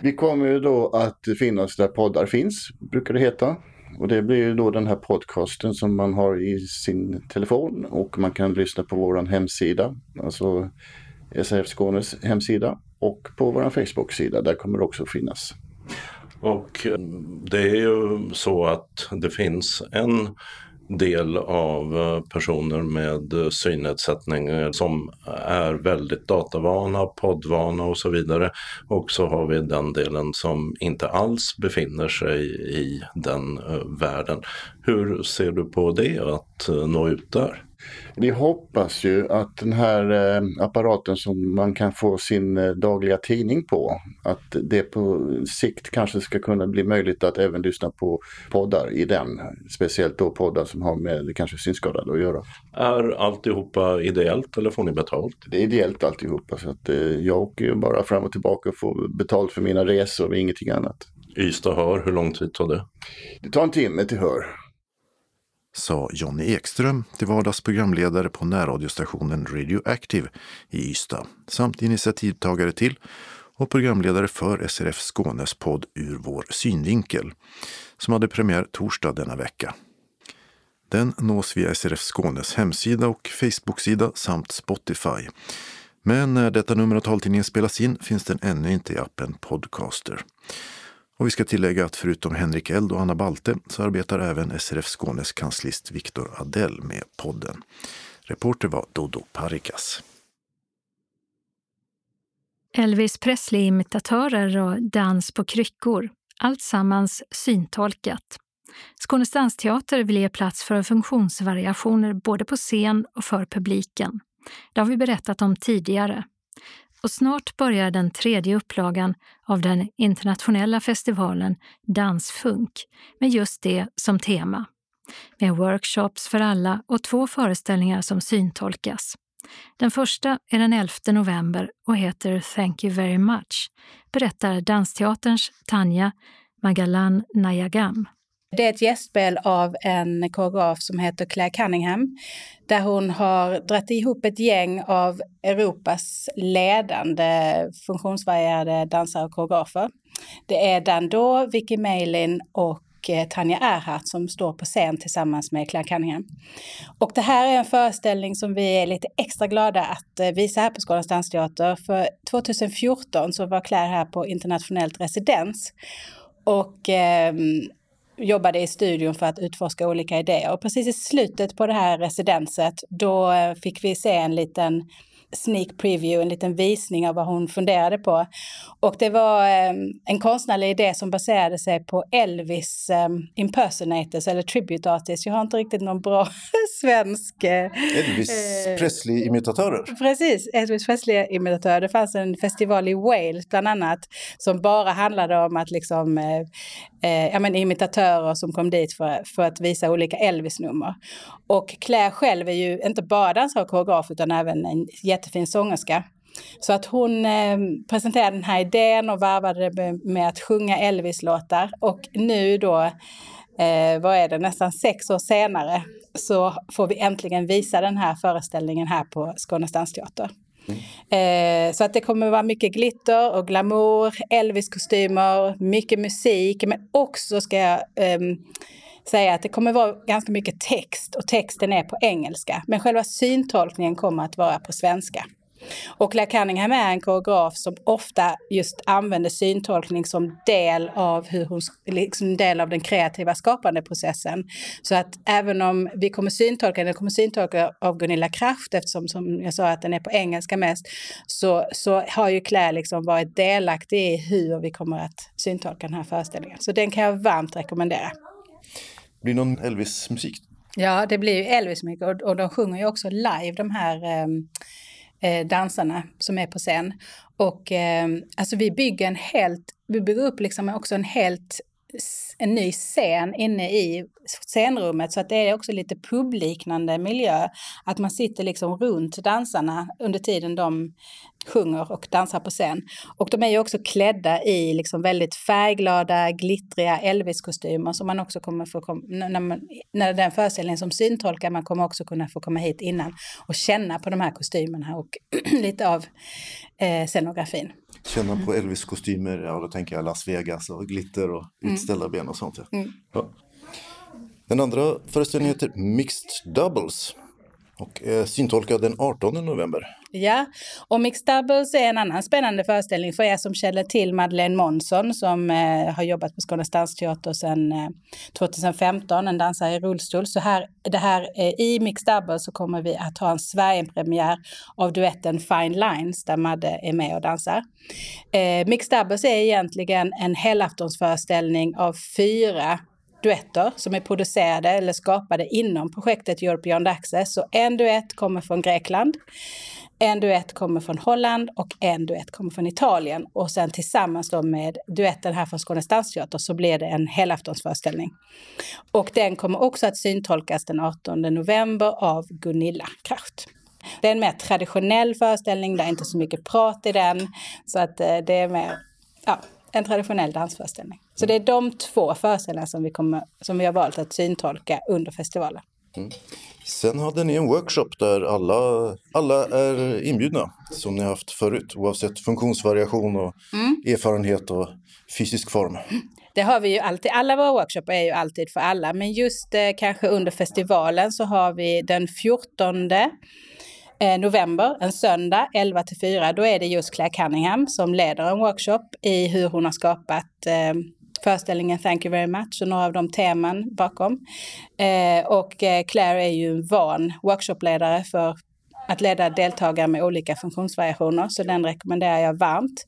Vi kommer då att finnas där poddar finns, brukar det heta. Och det blir ju då den här podcasten som man har i sin telefon och man kan lyssna på vår hemsida, alltså SRF Skånes hemsida och på vår Facebook-sida, där kommer det också finnas. Och det är ju så att det finns en del av eh, personer med eh, synnedsättning eh, som är väldigt datavana, poddvana och så vidare. Och så har vi den delen som inte alls befinner sig i den världen. Hur ser du på det, att nå ut där? Vi hoppas ju att den här eh, apparaten som man kan få sin eh, dagliga tidning på, att det på sikt kanske ska kunna bli möjligt att även lyssna på poddar i den. Speciellt då poddar som har med kanske synskadade att göra. Är alltihopa ideellt eller får ni betalt? Det är ideellt alltihopa så att eh, jag åker ju bara fram och tillbaka och får betalt för mina resor och ingenting annat. Ystad Hör, hur lång tid tar det? Det tar en timme till Hör sa Jonny Ekström till vardags programledare på närradiostationen Radioactive i Ystad samt initiativtagare till och programledare för SRF Skånes podd Ur vår synvinkel som hade premiär torsdag denna vecka. Den nås via SRF Skånes hemsida och Facebooksida samt Spotify. Men när detta nummer av taltidningen spelas in finns den ännu inte i appen Podcaster. Och vi ska tillägga att förutom Henrik Eld och Anna Balte så arbetar även SRF Skånes kanslist Viktor Adell med podden. Reporter var Dodo Parikas. Elvis Presley-imitatörer och dans på kryckor. Alltsammans syntolkat. Skånes dansteater vill ge plats för funktionsvariationer både på scen och för publiken. Det har vi berättat om tidigare och snart börjar den tredje upplagan av den internationella festivalen Dansfunk med just det som tema. Med workshops för alla och två föreställningar som syntolkas. Den första är den 11 november och heter Thank you very much, berättar Dansteaterns Tanja Magalan Nayagam. Det är ett gästspel av en koreograf som heter Claire Cunningham där hon har dragit ihop ett gäng av Europas ledande funktionsvarierade dansare och koreografer. Det är Dan Do, Vicky Malin och eh, Tanja Erhardt som står på scen tillsammans med Claire Cunningham. Och det här är en föreställning som vi är lite extra glada att eh, visa här på Skånes dansteater. För 2014 så var Claire här på internationellt residens. Och eh, jobbade i studion för att utforska olika idéer. Och precis i slutet på det här residenset, då eh, fick vi se en liten sneak preview, en liten visning av vad hon funderade på. Och det var eh, en konstnärlig idé som baserade sig på Elvis eh, impersonators eller tribute artists. Jag har inte riktigt någon bra svensk... Eh, Elvis eh, Presley-imitatörer. Precis, Elvis Presley-imitatörer. Det fanns en festival i Wales bland annat som bara handlade om att liksom eh, eh, ja, men imitatörer som kom dit för, för att visa olika Elvis-nummer. Och Claire själv är ju inte bara dansare och koreograf utan även en jättefin sångerska. Så att hon eh, presenterade den här idén och varvade det med att sjunga Elvis-låtar. Och nu då, eh, vad är det, nästan sex år senare så får vi äntligen visa den här föreställningen här på Skånes dansteater. Mm. Eh, så att det kommer vara mycket glitter och glamour, Elvis-kostymer, mycket musik, men också ska jag eh, säga att det kommer vara ganska mycket text och texten är på engelska. Men själva syntolkningen kommer att vara på svenska. Och Claire Cunningham är en koreograf som ofta just använder syntolkning som del av, hur hon, liksom del av den kreativa skapandeprocessen. Så att även om vi kommer syntolka, den kommer syntolka av Gunilla Kraft eftersom som jag sa att den är på engelska mest, så, så har ju Claire liksom varit delaktig i hur vi kommer att syntolka den här föreställningen. Så den kan jag varmt rekommendera. Blir det någon Elvis-musik? Ja, det blir ju Elvis-musik och, och de sjunger ju också live de här ehm, eh, dansarna som är på scen. Och eh, alltså vi bygger en helt, vi bygger upp liksom också en helt en ny scen inne i scenrummet så att det är också lite publiknande miljö. Att man sitter liksom runt dansarna under tiden de sjunger och dansar på scen. Och de är ju också klädda i liksom väldigt färgglada, glittriga Elvis-kostymer som man också kommer få kom, när, man, när den föreställningen som syntolkar, man kommer också kunna få komma hit innan och känna på de här kostymerna och lite av eh, scenografin. Känna på Elvis-kostymer, ja då tänker jag Las Vegas och glitter och mm. utställda mm. ben och sånt. Mm. Ja. Den andra föreställningen heter Mixed Doubles och eh, syntolkad den 18 november. Ja, och Mixed Doubles är en annan spännande föreställning för er som känner till Madeleine Månsson som eh, har jobbat på Skånes dansteater sedan eh, 2015, en dansare i rullstol. Så här, det här, eh, i Mixed Doubles så kommer vi att ha en Sverigepremiär av duetten Fine Lines där Madde är med och dansar. Eh, Mixed Doubles är egentligen en helaftonsföreställning av fyra duetter som är producerade eller skapade inom projektet Europe Beyond Access. Så en duett kommer från Grekland, en duett kommer från Holland och en duett kommer från Italien. Och sen tillsammans då med duetten här från Skånes dansteater så blir det en helaftonsföreställning. Och den kommer också att syntolkas den 18 november av Gunilla Kraft. Det är en mer traditionell föreställning, det är inte så mycket prat i den. Så att eh, det är mer ja, en traditionell dansföreställning. Så det är de två föreställningar som vi, kommer, som vi har valt att syntolka under festivalen. Mm. Sen hade ni en workshop där alla, alla är inbjudna, som ni har haft förut, oavsett funktionsvariation och mm. erfarenhet och fysisk form. Det har vi ju alltid. Alla våra workshops är ju alltid för alla, men just eh, kanske under festivalen så har vi den 14 Eh, november, en söndag 11 till 4, då är det just Claire Cunningham som leder en workshop i hur hon har skapat eh, föreställningen Thank you very much och några av de teman bakom. Eh, och eh, Claire är ju en van workshopledare för att leda deltagare med olika funktionsvariationer, så den rekommenderar jag varmt.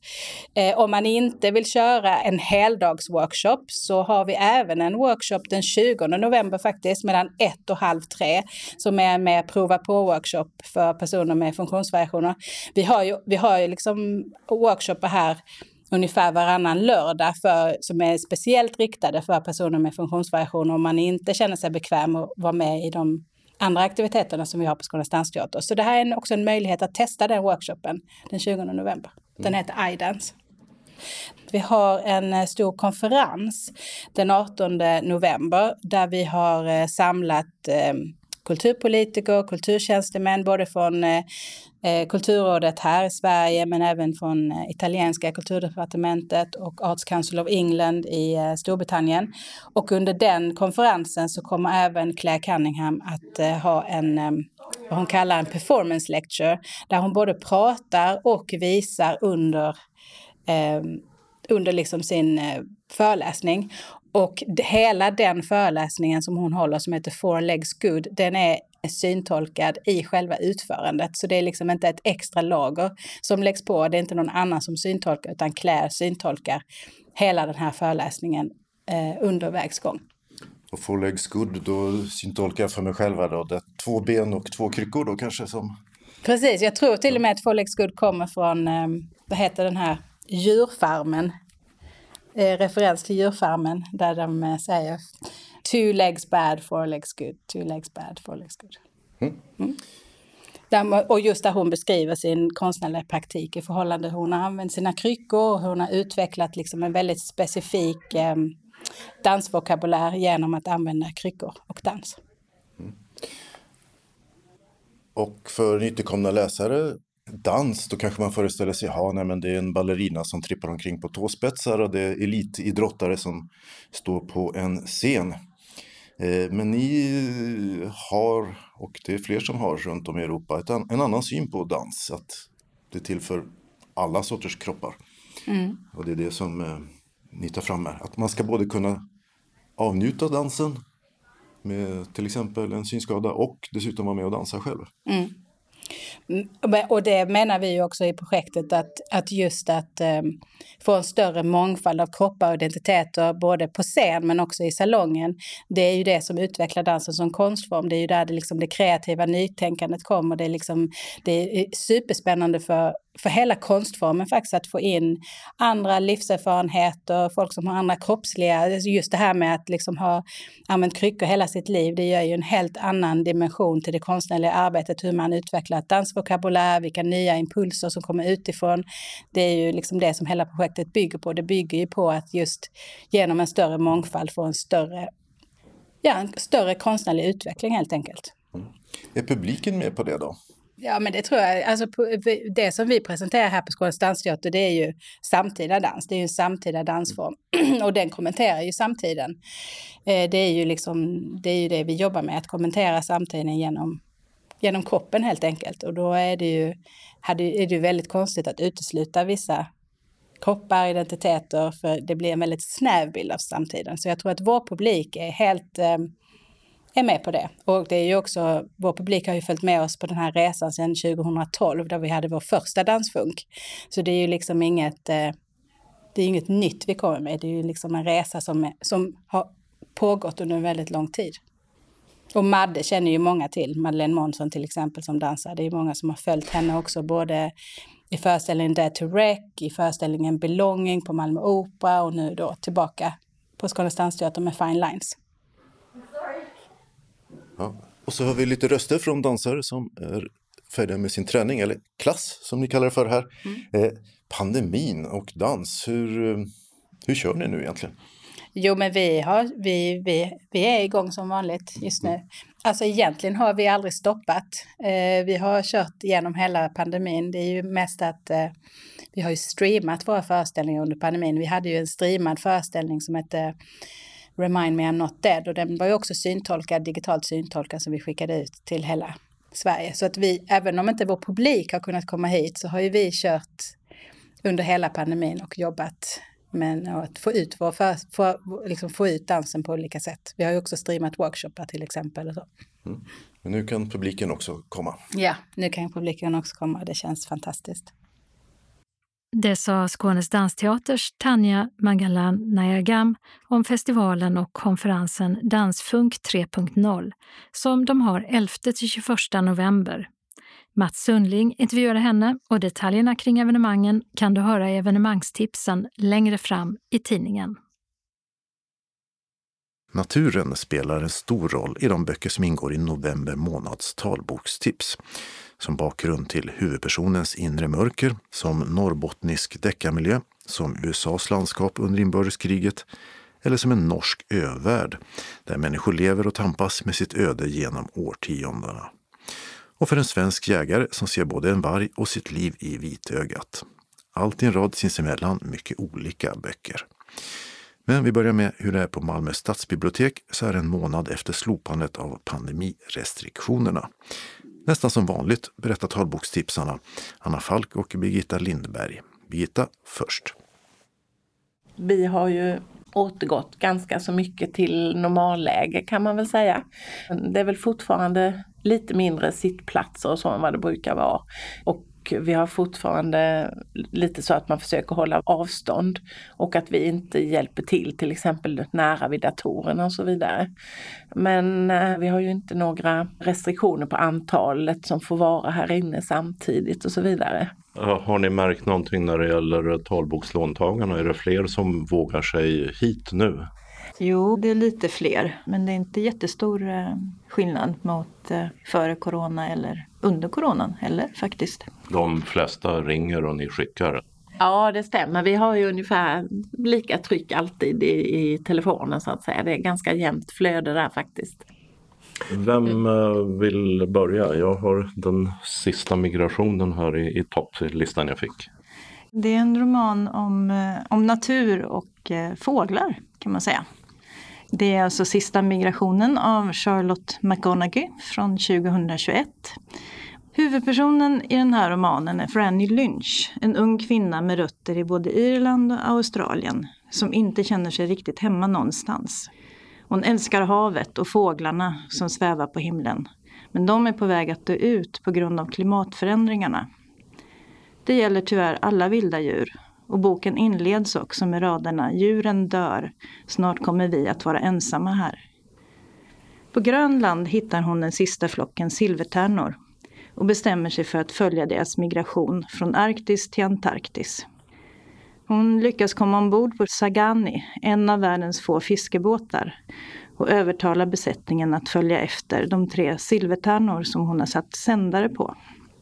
Eh, om man inte vill köra en heldagsworkshop så har vi även en workshop den 20 november faktiskt mellan ett och halv tre som är med prova på-workshop för personer med funktionsvariationer. Vi har ju, vi har ju liksom workshoppar här ungefär varannan lördag för, som är speciellt riktade för personer med funktionsvariationer om man inte känner sig bekväm att vara med i de andra aktiviteterna som vi har på Skånes dansteater. Så det här är också en möjlighet att testa den workshopen den 20 november. Den mm. heter iDance. Vi har en eh, stor konferens den 18 november där vi har eh, samlat eh, kulturpolitiker, kulturtjänstemän, både från eh, eh, Kulturrådet här i Sverige, men även från eh, italienska kulturdepartementet och Arts Council of England i Storbritannien. Och under den konferensen så kommer även Claire Cunningham att ha en vad hon kallar en performance lecture, där hon både pratar och visar under under liksom sin föreläsning. Och hela den föreläsningen som hon håller som heter Four Legs Good, den är syntolkad i själva utförandet. Så det är liksom inte ett extra lager som läggs på. Det är inte någon annan som syntolkar utan Claire syntolkar hela den här föreläsningen eh, under vägs gång. Och four legs good, då syntolkar jag för mig själva då. Det två ben och två kryckor då kanske som... Precis, jag tror till och med att four legs good kommer från, eh, vad heter den här, djurfarmen. Eh, referens till djurfarmen där de eh, säger two legs bad, four legs good, two legs bad, four legs good. Mm. Mm. Där, och just där hon beskriver sin konstnärliga praktik i förhållande hur hon har använt sina kryckor och hur hon har utvecklat liksom en väldigt specifik eh, dansvokabulär genom att använda kryckor och dans. Mm. Och för nytillkomna läsare, dans, då kanske man föreställer sig, ja, nej, men det är en ballerina som trippar omkring på tåspetsar och det är elitidrottare som står på en scen. Eh, men ni har, och det är fler som har runt om i Europa, en annan syn på dans. Att det är till för alla sorters kroppar. Mm. Och det är det som eh, ni tar fram här. Att man ska både kunna avnjuta dansen med till exempel en synskada och dessutom vara med och dansa själv. Mm. Mm, och det menar vi ju också i projektet att, att just att um, få en större mångfald av kroppar och identiteter både på scen men också i salongen. Det är ju det som utvecklar dansen som konstform. Det är ju där det, liksom, det kreativa nytänkandet kommer. Det är, liksom, det är eh, superspännande för för hela konstformen faktiskt att få in andra livserfarenheter, folk som har andra kroppsliga, alltså just det här med att liksom ha använt kryckor hela sitt liv, det gör ju en helt annan dimension till det konstnärliga arbetet, hur man utvecklar dansvokabulär, vilka nya impulser som kommer utifrån. Det är ju liksom det som hela projektet bygger på. Det bygger ju på att just genom en större mångfald få en större, ja, en större konstnärlig utveckling helt enkelt. Mm. Är publiken med på det då? Ja, men det tror jag. Alltså, det som vi presenterar här på Skånes dansteater, det är ju samtida dans. Det är ju en samtida dansform och den kommenterar ju samtiden. Eh, det är ju liksom, det är ju det vi jobbar med, att kommentera samtiden genom, genom kroppen helt enkelt. Och då är det ju, hade, är det väldigt konstigt att utesluta vissa kroppar, identiteter, för det blir en väldigt snäv bild av samtiden. Så jag tror att vår publik är helt eh, är med på det. Och det är ju också, vår publik har ju följt med oss på den här resan sedan 2012 där vi hade vår första dansfunk. Så det är ju liksom inget, eh, det är inget nytt vi kommer med. Det är ju liksom en resa som, som har pågått under en väldigt lång tid. Och Madde känner ju många till, Madeleine Månsson till exempel som dansar. Det är många som har följt henne också, både i föreställningen Dead to Wreck, i föreställningen Belonging på Malmö Opera och nu då tillbaka på Skånes Dansteater med Fine Lines. Ja. Och så har vi lite röster från dansare som är färdiga med sin träning, eller klass som ni kallar det för här. Mm. Eh, pandemin och dans, hur, eh, hur kör ni nu egentligen? Jo, men vi, har, vi, vi, vi är igång som vanligt just nu. Alltså egentligen har vi aldrig stoppat. Eh, vi har kört genom hela pandemin. Det är ju mest att eh, vi har ju streamat våra föreställningar under pandemin. Vi hade ju en streamad föreställning som hette Remind Me I'm Not Dead och den var ju också syntolkad, digitalt syntolkad som vi skickade ut till hela Sverige. Så att vi, även om inte vår publik har kunnat komma hit så har ju vi kört under hela pandemin och jobbat med att få ut, vår för, för, liksom få ut dansen på olika sätt. Vi har ju också streamat workshoppar till exempel. Och så. Mm. Men nu kan publiken också komma. Ja, nu kan publiken också komma. Det känns fantastiskt. Det sa Skånes dansteaters Tanja Mangalan Nayagam om festivalen och konferensen Dansfunk 3.0 som de har 11-21 november. Mats Sundling intervjuade henne och detaljerna kring evenemangen kan du höra i evenemangstipsen längre fram i tidningen. Naturen spelar en stor roll i de böcker som ingår i november månads talbokstips som bakgrund till huvudpersonens inre mörker, som norrbottnisk deckarmiljö, som USAs landskap under inbördeskriget eller som en norsk övärld där människor lever och tampas med sitt öde genom årtiondena. Och för en svensk jägare som ser både en varg och sitt liv i vitögat. Allt i en rad sinsemellan mycket olika böcker. Men vi börjar med hur det är på Malmö stadsbibliotek så här en månad efter slopandet av pandemirestriktionerna. Nästan som vanligt berättar talbokstipsarna Anna Falk och Birgitta Lindberg. Birgitta först. Vi har ju återgått ganska så mycket till normalläge kan man väl säga. Det är väl fortfarande lite mindre sittplatser och så än vad det brukar vara. Och vi har fortfarande lite så att man försöker hålla avstånd och att vi inte hjälper till till exempel nära vid datorerna och så vidare. Men eh, vi har ju inte några restriktioner på antalet som får vara här inne samtidigt och så vidare. Har ni märkt någonting när det gäller talbokslåntagarna? Är det fler som vågar sig hit nu? Jo, det är lite fler, men det är inte jättestor eh, skillnad mot eh, före corona eller under coronan heller faktiskt. De flesta ringer och ni skickar? Ja, det stämmer. Vi har ju ungefär lika tryck alltid i, i telefonen så att säga. Det är ganska jämnt flöde där faktiskt. Vem eh, vill börja? Jag har den sista migrationen här i, i topplistan jag fick. Det är en roman om, om natur och fåglar kan man säga. Det är alltså Sista migrationen av Charlotte McGonaghy från 2021. Huvudpersonen i den här romanen är Franny Lynch, en ung kvinna med rötter i både Irland och Australien som inte känner sig riktigt hemma någonstans. Hon älskar havet och fåglarna som svävar på himlen. Men de är på väg att dö ut på grund av klimatförändringarna. Det gäller tyvärr alla vilda djur och boken inleds också med raderna Djuren dör, snart kommer vi att vara ensamma här. På Grönland hittar hon den sista flocken silvertärnor och bestämmer sig för att följa deras migration från Arktis till Antarktis. Hon lyckas komma ombord på Sagani, en av världens få fiskebåtar och övertalar besättningen att följa efter de tre silvertärnor som hon har satt sändare på.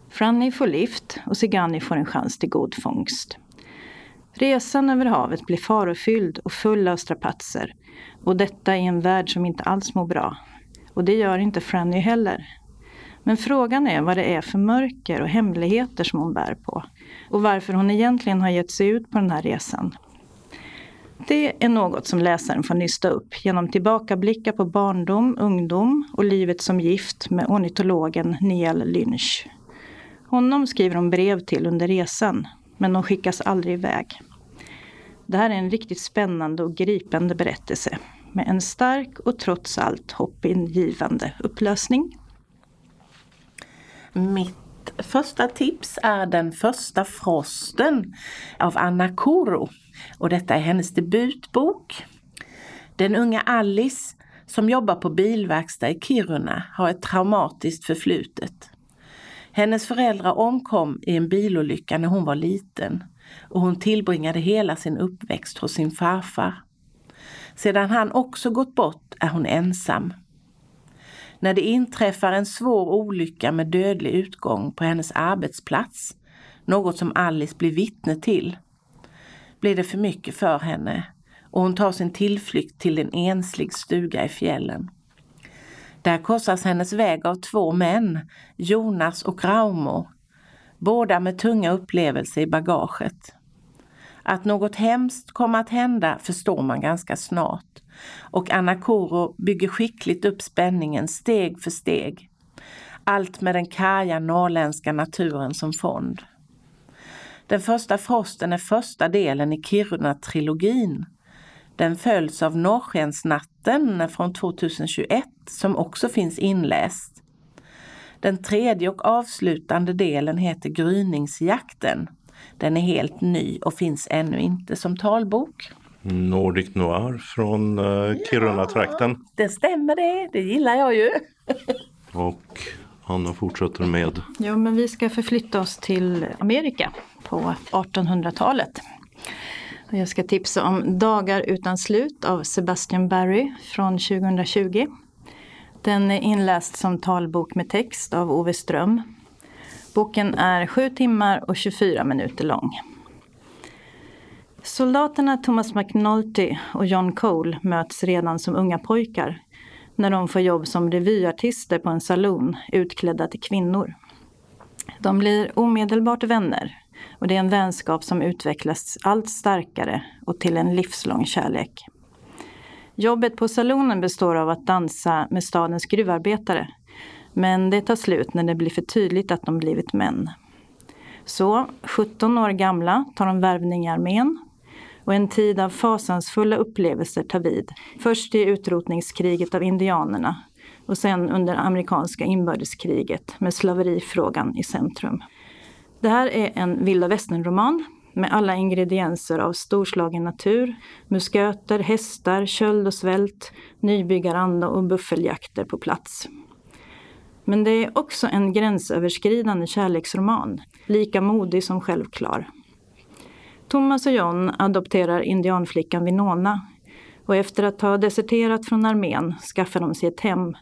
Franny får lift och Sagani får en chans till god fångst. Resan över havet blir farofylld och full av strapatser. Och detta i en värld som inte alls mår bra. Och det gör inte Franny heller. Men frågan är vad det är för mörker och hemligheter som hon bär på. Och varför hon egentligen har gett sig ut på den här resan. Det är något som läsaren får nysta upp genom tillbakablickar på barndom, ungdom och livet som gift med ornitologen Neil Lynch. Honom skriver hon brev till under resan men de skickas aldrig iväg. Det här är en riktigt spännande och gripande berättelse med en stark och trots allt hoppingivande upplösning. Mitt första tips är Den första frosten av Anna Koro. Och detta är hennes debutbok. Den unga Alice som jobbar på bilverkstad i Kiruna har ett traumatiskt förflutet. Hennes föräldrar omkom i en bilolycka när hon var liten och hon tillbringade hela sin uppväxt hos sin farfar. Sedan han också gått bort är hon ensam. När det inträffar en svår olycka med dödlig utgång på hennes arbetsplats, något som Alice blir vittne till, blir det för mycket för henne och hon tar sin tillflykt till en enslig stuga i fjällen. Där korsas hennes väg av två män, Jonas och Raumo, båda med tunga upplevelser i bagaget. Att något hemskt kommer att hända förstår man ganska snart och Anna Koro bygger skickligt upp spänningen steg för steg. Allt med den karga norrländska naturen som fond. Den första frosten är första delen i Kiruna-trilogin den följs av Norrskensnatten från 2021 som också finns inläst. Den tredje och avslutande delen heter Gryningsjakten. Den är helt ny och finns ännu inte som talbok. Nordic Noir från uh, Kiruna-trakten. Ja, det stämmer det, det gillar jag ju. och Anna fortsätter med? Ja, men vi ska förflytta oss till Amerika på 1800-talet. Jag ska tipsa om Dagar utan slut av Sebastian Barry från 2020. Den är inläst som talbok med text av Ove Ström. Boken är 7 timmar och 24 minuter lång. Soldaterna Thomas McNulty och John Cole möts redan som unga pojkar när de får jobb som revyartister på en saloon utklädda till kvinnor. De blir omedelbart vänner och det är en vänskap som utvecklas allt starkare och till en livslång kärlek. Jobbet på salonen består av att dansa med stadens gruvarbetare. Men det tar slut när det blir för tydligt att de blivit män. Så, 17 år gamla, tar de värvning i armén och en tid av fasansfulla upplevelser tar vid. Först i utrotningskriget av indianerna, och sen under amerikanska inbördeskriget med slaverifrågan i centrum. Det här är en vilda västern-roman med alla ingredienser av storslagen natur, musköter, hästar, köld och svält, nybyggaranda och buffeljakter på plats. Men det är också en gränsöverskridande kärleksroman, lika modig som självklar. Thomas och John adopterar indianflickan Winona och efter att ha deserterat från armén skaffar de sig ett hem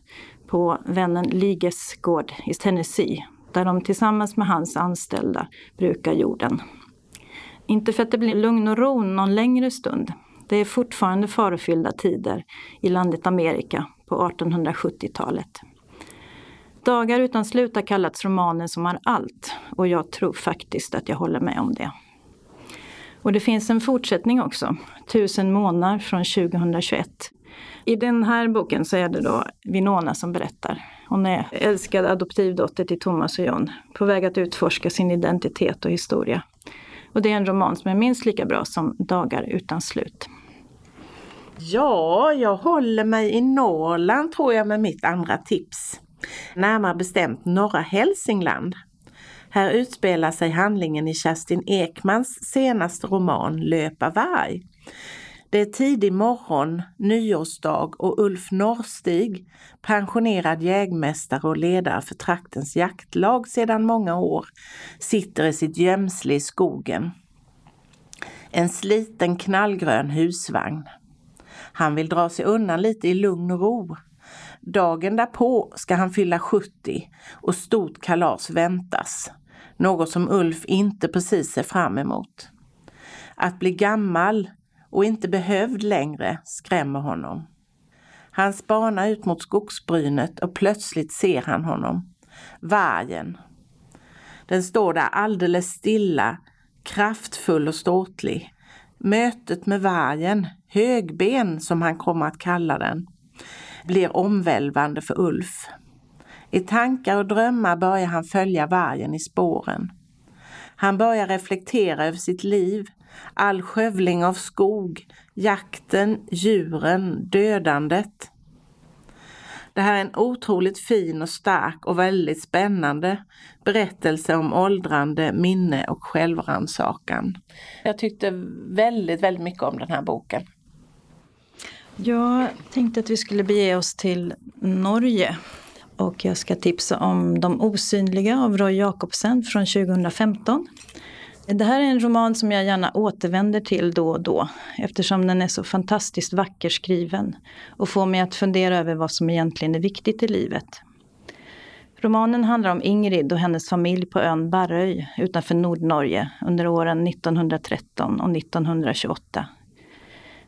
på vännen Liges gård i Tennessee där de tillsammans med hans anställda brukar jorden. Inte för att det blir lugn och ro någon längre stund. Det är fortfarande farofyllda tider i landet Amerika på 1870-talet. Dagar utan slut har kallats romanen som har allt och jag tror faktiskt att jag håller med om det. Och det finns en fortsättning också, Tusen månader från 2021. I den här boken så är det då Vinona som berättar. Hon är älskad adoptivdotter till Thomas och John, på väg att utforska sin identitet och historia. Och det är en roman som är minst lika bra som Dagar utan slut. Ja, jag håller mig i Norrland tror jag med mitt andra tips. Närmare bestämt norra Hälsingland. Här utspelar sig handlingen i Kerstin Ekmans senaste roman Löpa varg. Det är tidig morgon, nyårsdag och Ulf Norrstig, pensionerad jägmästare och ledare för traktens jaktlag sedan många år, sitter i sitt gömsle i skogen. En sliten knallgrön husvagn. Han vill dra sig undan lite i lugn och ro. Dagen därpå ska han fylla 70 och stort kalas väntas. Något som Ulf inte precis ser fram emot. Att bli gammal och inte behövd längre skrämmer honom. Han spanar ut mot skogsbrynet och plötsligt ser han honom. Vargen. Den står där alldeles stilla, kraftfull och ståtlig. Mötet med vargen, högben som han kommer att kalla den, blir omvälvande för Ulf. I tankar och drömmar börjar han följa vargen i spåren. Han börjar reflektera över sitt liv, all skövling av skog, jakten, djuren, dödandet. Det här är en otroligt fin och stark och väldigt spännande berättelse om åldrande, minne och självrannsakan. Jag tyckte väldigt, väldigt mycket om den här boken. Jag tänkte att vi skulle bege oss till Norge och jag ska tipsa om De osynliga av Roy Jacobsen från 2015. Det här är en roman som jag gärna återvänder till då och då eftersom den är så fantastiskt vacker skriven och får mig att fundera över vad som egentligen är viktigt i livet. Romanen handlar om Ingrid och hennes familj på ön Barröj utanför Nordnorge under åren 1913 och 1928.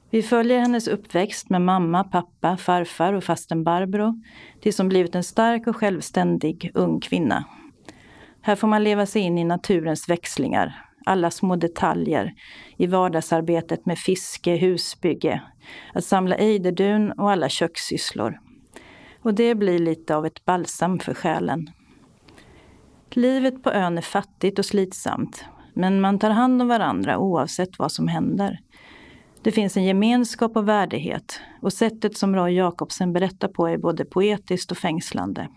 Vi följer hennes uppväxt med mamma, pappa, farfar och fasten Barbro tills hon blivit en stark och självständig ung kvinna. Här får man leva sig in i naturens växlingar, alla små detaljer i vardagsarbetet med fiske, husbygge, att samla ejderdun och alla kökssysslor. Och det blir lite av ett balsam för själen. Livet på ön är fattigt och slitsamt, men man tar hand om varandra oavsett vad som händer. Det finns en gemenskap och värdighet och sättet som Roy Jacobsen berättar på är både poetiskt och fängslande.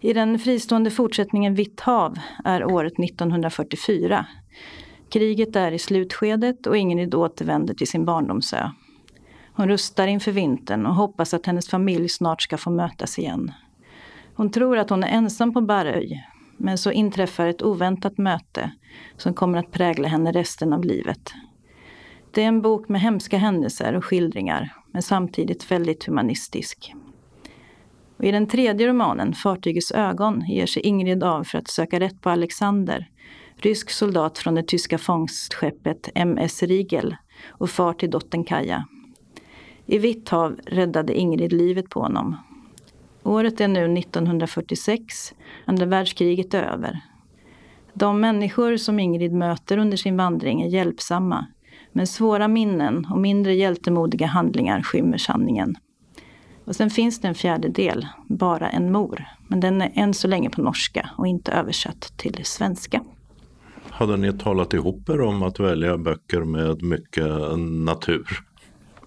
I den fristående fortsättningen Vitt hav är året 1944. Kriget är i slutskedet och ingen återvänder till sin barndomsö. Hon rustar inför vintern och hoppas att hennes familj snart ska få mötas igen. Hon tror att hon är ensam på Baröj, men så inträffar ett oväntat möte som kommer att prägla henne resten av livet. Det är en bok med hemska händelser och skildringar, men samtidigt väldigt humanistisk. Och I den tredje romanen, Fartygets ögon, ger sig Ingrid av för att söka rätt på Alexander, rysk soldat från det tyska fångstskeppet MS Riegel och far till dottern Kaja. I Vitt hav räddade Ingrid livet på honom. Året är nu 1946, andra världskriget är över. De människor som Ingrid möter under sin vandring är hjälpsamma, men svåra minnen och mindre hjältemodiga handlingar skymmer sanningen. Och sen finns det en fjärde del, Bara en mor. Men den är än så länge på norska och inte översatt till svenska. Hade ni talat ihop er om att välja böcker med mycket natur?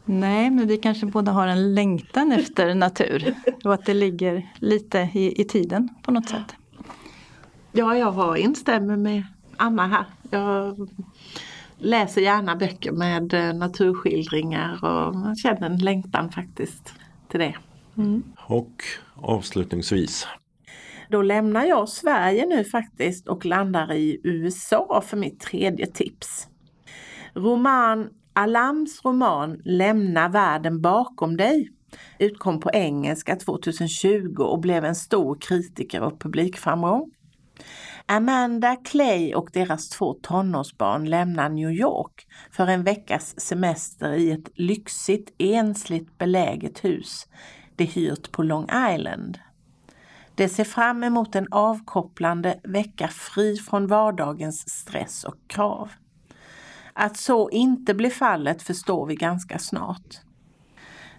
Nej, men vi kanske båda har en längtan efter natur och att det ligger lite i, i tiden på något sätt. Ja, jag har instämmer med Anna här. Jag läser gärna böcker med eh, naturskildringar och känner en längtan faktiskt till det. Mm. Och avslutningsvis. Då lämnar jag Sverige nu faktiskt och landar i USA för mitt tredje tips. Roman Alams roman Lämna världen bakom dig utkom på engelska 2020 och blev en stor kritiker och publikframgång. Amanda Clay och deras två tonårsbarn lämnar New York för en veckas semester i ett lyxigt ensligt beläget hus de hyrt på Long Island. De ser fram emot en avkopplande vecka fri från vardagens stress och krav. Att så inte blir fallet förstår vi ganska snart.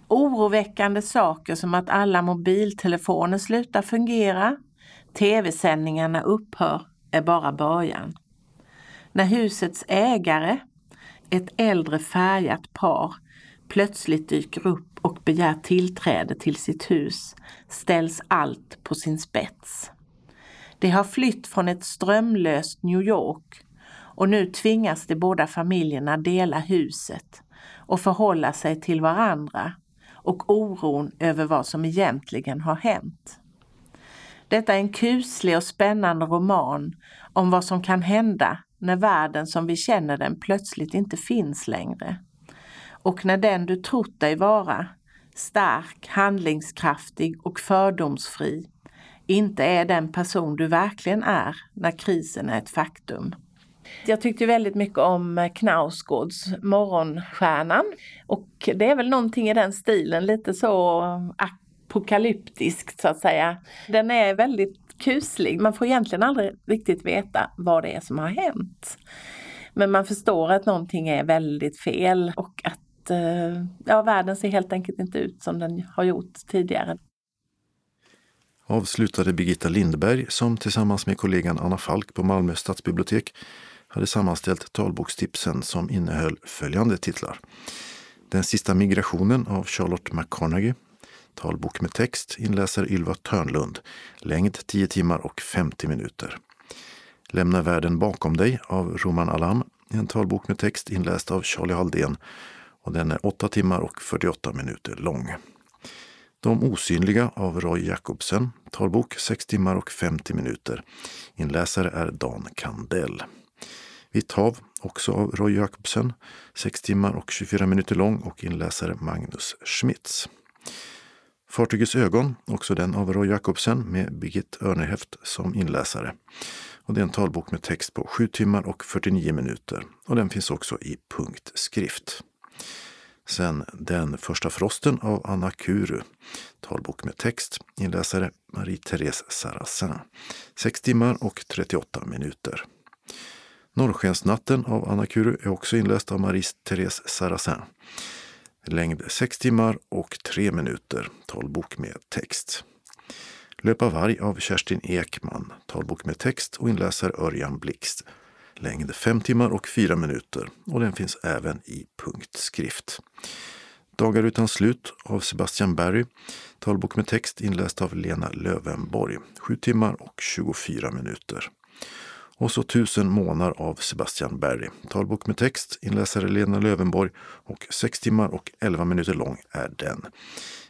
Oroväckande saker som att alla mobiltelefoner slutar fungera, tv-sändningarna upphör är bara början. När husets ägare, ett äldre färgat par, plötsligt dyker upp och begär tillträde till sitt hus ställs allt på sin spets. De har flytt från ett strömlöst New York och nu tvingas de båda familjerna dela huset och förhålla sig till varandra och oron över vad som egentligen har hänt. Detta är en kuslig och spännande roman om vad som kan hända när världen som vi känner den plötsligt inte finns längre. Och när den du trott dig vara, stark, handlingskraftig och fördomsfri, inte är den person du verkligen är när krisen är ett faktum. Jag tyckte väldigt mycket om eh, Knausgårds Morgonstjärnan och det är väl någonting i den stilen, lite så eh, apokalyptiskt så att säga. Den är väldigt kuslig, man får egentligen aldrig riktigt veta vad det är som har hänt. Men man förstår att någonting är väldigt fel och att eh, ja, världen ser helt enkelt inte ut som den har gjort tidigare. Avslutade Birgitta Lindberg som tillsammans med kollegan Anna Falk på Malmö stadsbibliotek hade sammanställt talbokstipsen som innehöll följande titlar. Den sista migrationen av Charlotte McConaughey. Talbok med text, inläser Ylva Törnlund. Längd 10 timmar och 50 minuter. Lämna världen bakom dig av Roman Alam. En talbok med text inläst av Charlie Halldén. Och den är 8 timmar och 48 minuter lång. De osynliga av Roy Jacobsen. Talbok 6 timmar och 50 minuter. Inläsare är Dan Kandell. Vitt hav, också av Roy Jacobsen, 6 timmar och 24 minuter lång och inläsare Magnus Schmitz. Fartygets ögon, också den av Roy Jacobsen med Birgit Örneheft som inläsare. Och det är en talbok med text på 7 timmar och 49 minuter och den finns också i punktskrift. Sen Den första frosten av Anna Kuru. Talbok med text. Inläsare Marie-Therese Sarrazin. 6 timmar och 38 minuter. Norrskensnatten av Anna Kuru är också inläst av Marie-Therese Sarrazin. Längd 6 timmar och 3 minuter. Talbok med text. Löpa varg av Kerstin Ekman. Talbok med text och inläsare Örjan Blixt. Längd 5 timmar och 4 minuter och den finns även i punktskrift. Dagar utan slut av Sebastian Berry. Talbok med text inläst av Lena Lövenborg. 7 timmar och 24 minuter. Och så Tusen månar av Sebastian Berry. Talbok med text, inläsare Lena Lövenborg och 6 timmar och 11 minuter lång är den.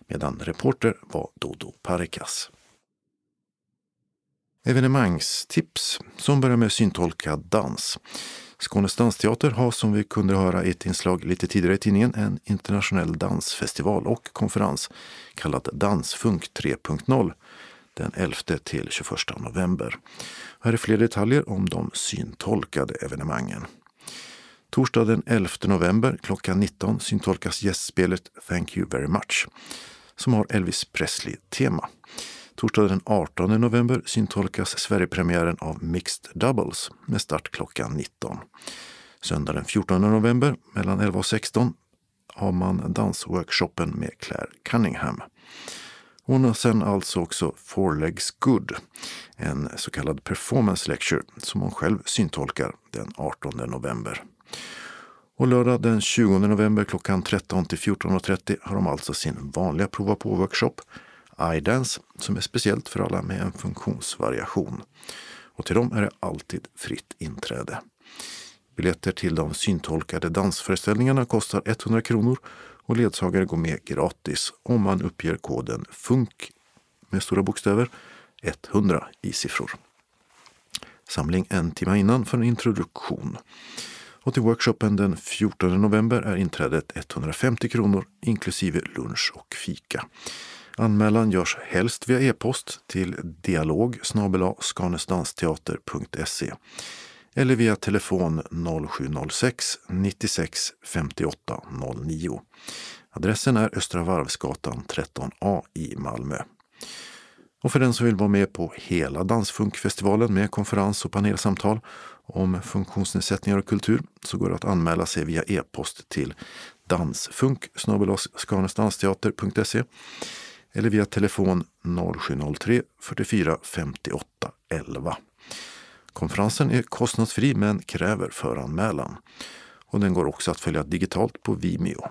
Medan reporter var Dodo Parikas. Evenemangstips som börjar med syntolkad dans. Skånes dansteater har som vi kunde höra i ett inslag lite tidigare i tidningen en internationell dansfestival och konferens kallad Dansfunk 3.0 den 11 till 21 november. Här är fler detaljer om de syntolkade evenemangen. Torsdag den 11 november klockan 19 syntolkas gästspelet Thank you very much som har Elvis Presley-tema. Torsdag den 18 november syntolkas Sverigepremiären av Mixed Doubles med start klockan 19. Söndag den 14 november mellan 11 och 16 har man dansworkshopen med Claire Cunningham. Hon har sen alltså också Four Legs Good, en så kallad performance lecture som hon själv syntolkar den 18 november. Och lördag den 20 november klockan 13 till 14.30 har de alltså sin vanliga prova på-workshop iDance som är speciellt för alla med en funktionsvariation. Och till dem är det alltid fritt inträde. Biljetter till de syntolkade dansföreställningarna kostar 100 kronor och ledsagare går med gratis om man uppger koden FUNK med stora bokstäver 100 i siffror. Samling en timme innan för en introduktion. Och till workshopen den 14 november är inträdet 150 kronor inklusive lunch och fika. Anmälan görs helst via e-post till dialog skanestansteater.se eller via telefon 0706 96 58 09. Adressen är Östra Varvsgatan 13A i Malmö. Och för den som vill vara med på hela Dansfunkfestivalen med konferens och panelsamtal om funktionsnedsättningar och kultur så går det att anmäla sig via e-post till dansfunk skanesdansteater.se eller via telefon 0703 44 58 11. Konferensen är kostnadsfri men kräver föranmälan. Och den går också att följa digitalt på Vimeo.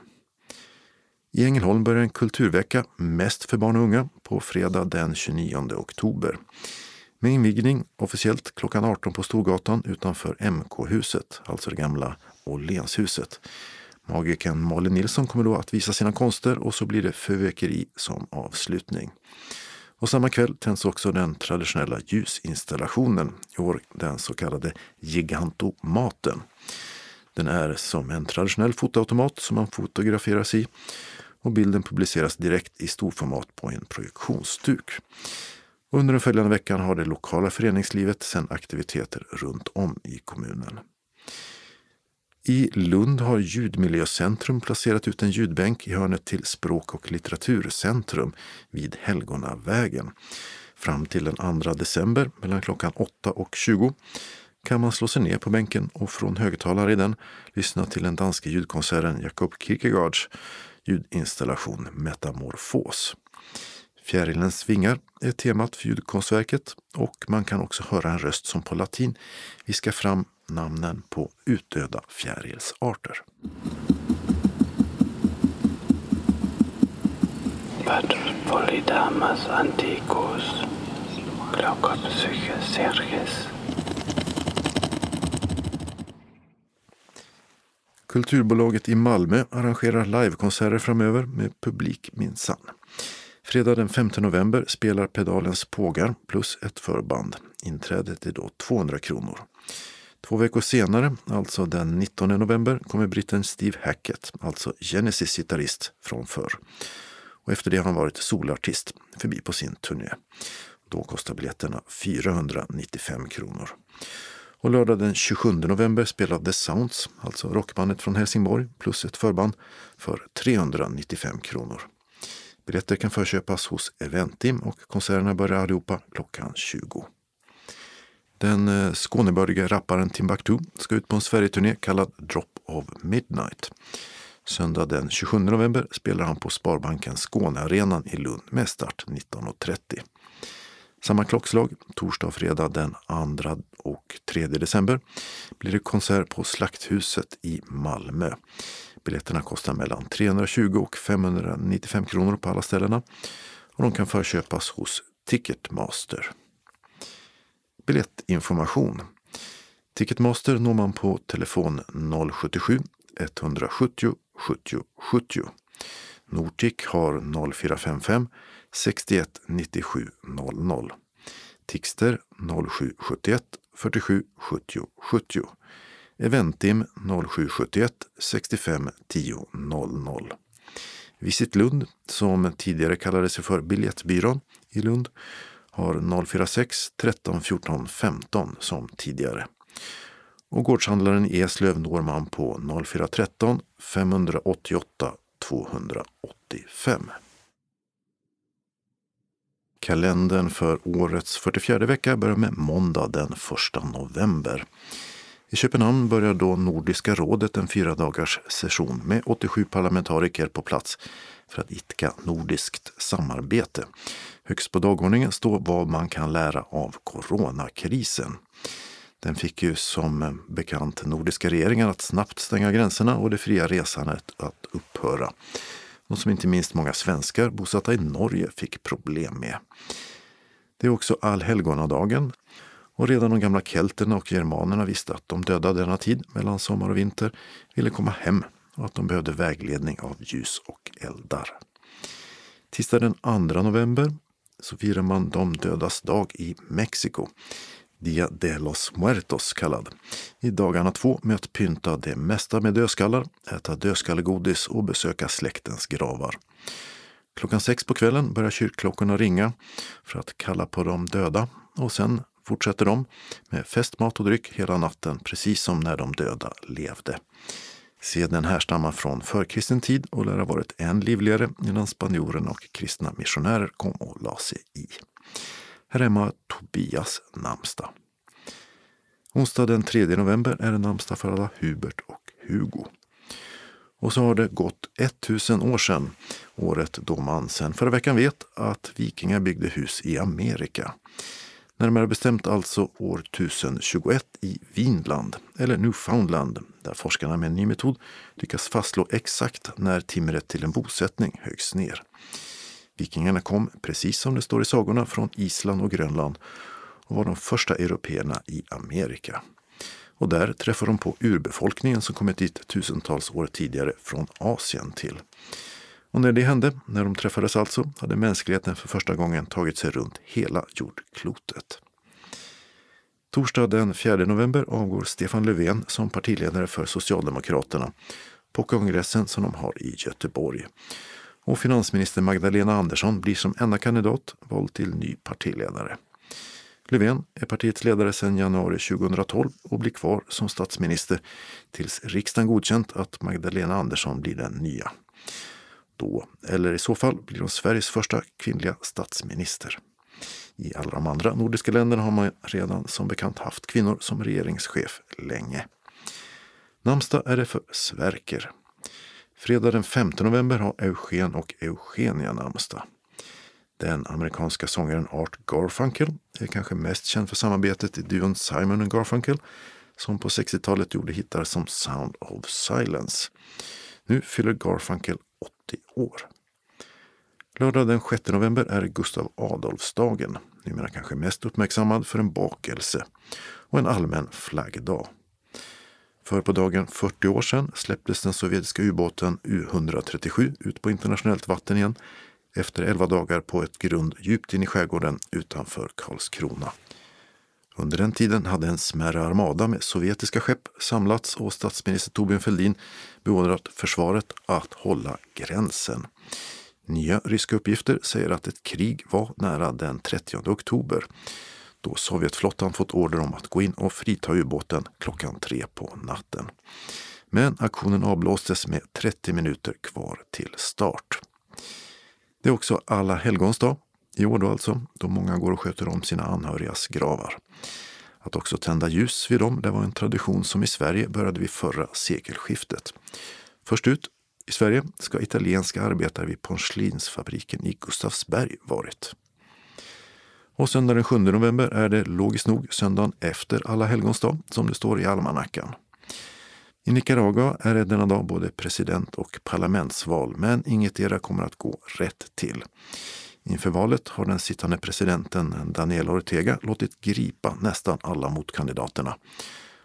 I Ängelholm börjar en kulturvecka, mest för barn och unga, på fredag den 29 oktober. Med invigning officiellt klockan 18 på Storgatan utanför MK-huset, alltså det gamla Åhlénshuset. Magikern Malin Nilsson kommer då att visa sina konster och så blir det fyrverkeri som avslutning. Och samma kväll tänds också den traditionella ljusinstallationen, i år den så kallade Gigantomaten. Den är som en traditionell fotoautomat som man fotograferas i och bilden publiceras direkt i storformat på en projektionsduk. Under den följande veckan har det lokala föreningslivet sedan aktiviteter runt om i kommunen. I Lund har Ljudmiljöcentrum placerat ut en ljudbänk i hörnet till Språk och litteraturcentrum vid Helgonavägen. Fram till den 2 december mellan klockan 8 och 20 kan man slå sig ner på bänken och från högtalare i den lyssna till den danske ljudkonserten Jakob Kierkegaards ljudinstallation Metamorfos. Fjärilens vingar är temat för ljudkonstverket och man kan också höra en röst som på latin viskar fram namnen på utdöda fjärilsarter. Polydamas anticos, serges. Kulturbolaget i Malmö arrangerar livekonserter framöver med publik minsann. Fredag den 5 november spelar Pedalens Pågar plus ett förband. Inträdet är då 200 kronor. Två veckor senare, alltså den 19 november, kommer britten Steve Hackett, alltså Genesis gitarrist från förr. Och efter det har han varit solartist förbi på sin turné. Då kostar biljetterna 495 kronor. Och lördag den 27 november spelar The Sounds, alltså rockbandet från Helsingborg, plus ett förband för 395 kronor. Biljetter kan förköpas hos Eventim och konserterna börjar allihopa klockan 20. Den eh, skånebördige Skånebördiga rapparen Timbuktu ska ut på en Sverigeturné kallad Drop of Midnight. Söndag den 27 november spelar han på Sparbanken Skånearenan i Lund med start 19.30. Samma klockslag, torsdag och fredag den 2 och 3 december, blir det konsert på Slakthuset i Malmö. Biljetterna kostar mellan 320 och 595 kronor på alla ställena och de kan förköpas hos Ticketmaster. Biljettinformation. Ticketmaster når man på telefon 077 170 70 70. Nortic har 0455 61 97 00. Tixter 0771 47 70 70. Eventim 0771 65 10 00. Visit Lund, som tidigare kallade sig för Biljettbyrån i Lund, har 046 13 14 15 som tidigare. Och gårdshandlaren i Eslöv når man på 0413 588 285. Kalendern för årets 44 vecka börjar med måndag den 1 november. I Köpenhamn börjar då Nordiska rådet en fyra dagars session med 87 parlamentariker på plats för att idka nordiskt samarbete. Högst på dagordningen står vad man kan lära av coronakrisen. Den fick ju som bekant nordiska regeringar att snabbt stänga gränserna och det fria resandet att upphöra. Något som inte minst många svenskar bosatta i Norge fick problem med. Det är också allhelgonadagen och redan de gamla kelterna och germanerna visste att de döda denna tid mellan sommar och vinter ville komma hem och att de behövde vägledning av ljus och eldar. Tisdag den 2 november så firar man de dödas dag i Mexiko. Dia de los Muertos kallad. I dagarna två med att pynta det mesta med dödskallar, äta dödskallegodis och besöka släktens gravar. Klockan sex på kvällen börjar kyrkklockorna ringa för att kalla på de döda och sen fortsätter de med fest, mat och dryck hela natten, precis som när de döda levde. Seden härstammar från förkristen tid och lär ha varit än livligare innan spanjorerna och kristna missionärer kom och la sig i. Här hemma Tobias namnsdag. Onsdag den 3 november är det namnsdag för alla Hubert och Hugo. Och så har det gått 1000 år sedan, året då man sedan förra veckan vet att vikingar byggde hus i Amerika. Närmare bestämt alltså år 1021 i Vinland, eller Newfoundland, där forskarna med en ny metod lyckas fastslå exakt när timret till en bosättning höggs ner. Vikingarna kom, precis som det står i sagorna, från Island och Grönland och var de första européerna i Amerika. Och där träffade de på urbefolkningen som kommit dit tusentals år tidigare från Asien till. Och när det hände, när de träffades alltså, hade mänskligheten för första gången tagit sig runt hela jordklotet. Torsdag den 4 november avgår Stefan Löfven som partiledare för Socialdemokraterna på kongressen som de har i Göteborg. Och finansminister Magdalena Andersson blir som enda kandidat vald till ny partiledare. Löfven är partiets ledare sedan januari 2012 och blir kvar som statsminister tills riksdagen godkänt att Magdalena Andersson blir den nya då, eller i så fall blir hon Sveriges första kvinnliga statsminister. I alla de andra nordiska länderna har man redan som bekant haft kvinnor som regeringschef länge. Namnsdag är det för Sverker. Fredag den 5 november har Eugen och Eugenia namnsdag. Den amerikanska sångaren Art Garfunkel är kanske mest känd för samarbetet i duon Simon Garfunkel som på 60-talet gjorde hittar som Sound of Silence. Nu fyller Garfunkel 80 år. Lördag den 6 november är Gustav Adolfsdagen, numera kanske mest uppmärksammad för en bakelse och en allmän flaggdag. För på dagen 40 år sedan släpptes den sovjetiska ubåten U137 ut på internationellt vatten igen efter 11 dagar på ett grund djupt in i skärgården utanför Karlskrona. Under den tiden hade en smärre armada med sovjetiska skepp samlats och statsminister Torbjörn Fälldin beordrat försvaret att hålla gränsen. Nya ryska uppgifter säger att ett krig var nära den 30 oktober då Sovjetflottan fått order om att gå in och frita ubåten klockan tre på natten. Men aktionen avblåstes med 30 minuter kvar till start. Det är också alla helgons dag i år då alltså, då många går och sköter om sina anhörigas gravar. Att också tända ljus vid dem det var en tradition som i Sverige började vid förra sekelskiftet. Först ut i Sverige ska italienska arbetare vid porslinsfabriken i Gustavsberg varit. Och söndag den 7 november är det logiskt nog söndagen efter alla helgons dag, som det står i almanackan. I Nicaragua är det denna dag både president och parlamentsval, men inget era kommer att gå rätt till. Inför valet har den sittande presidenten Daniel Ortega låtit gripa nästan alla motkandidaterna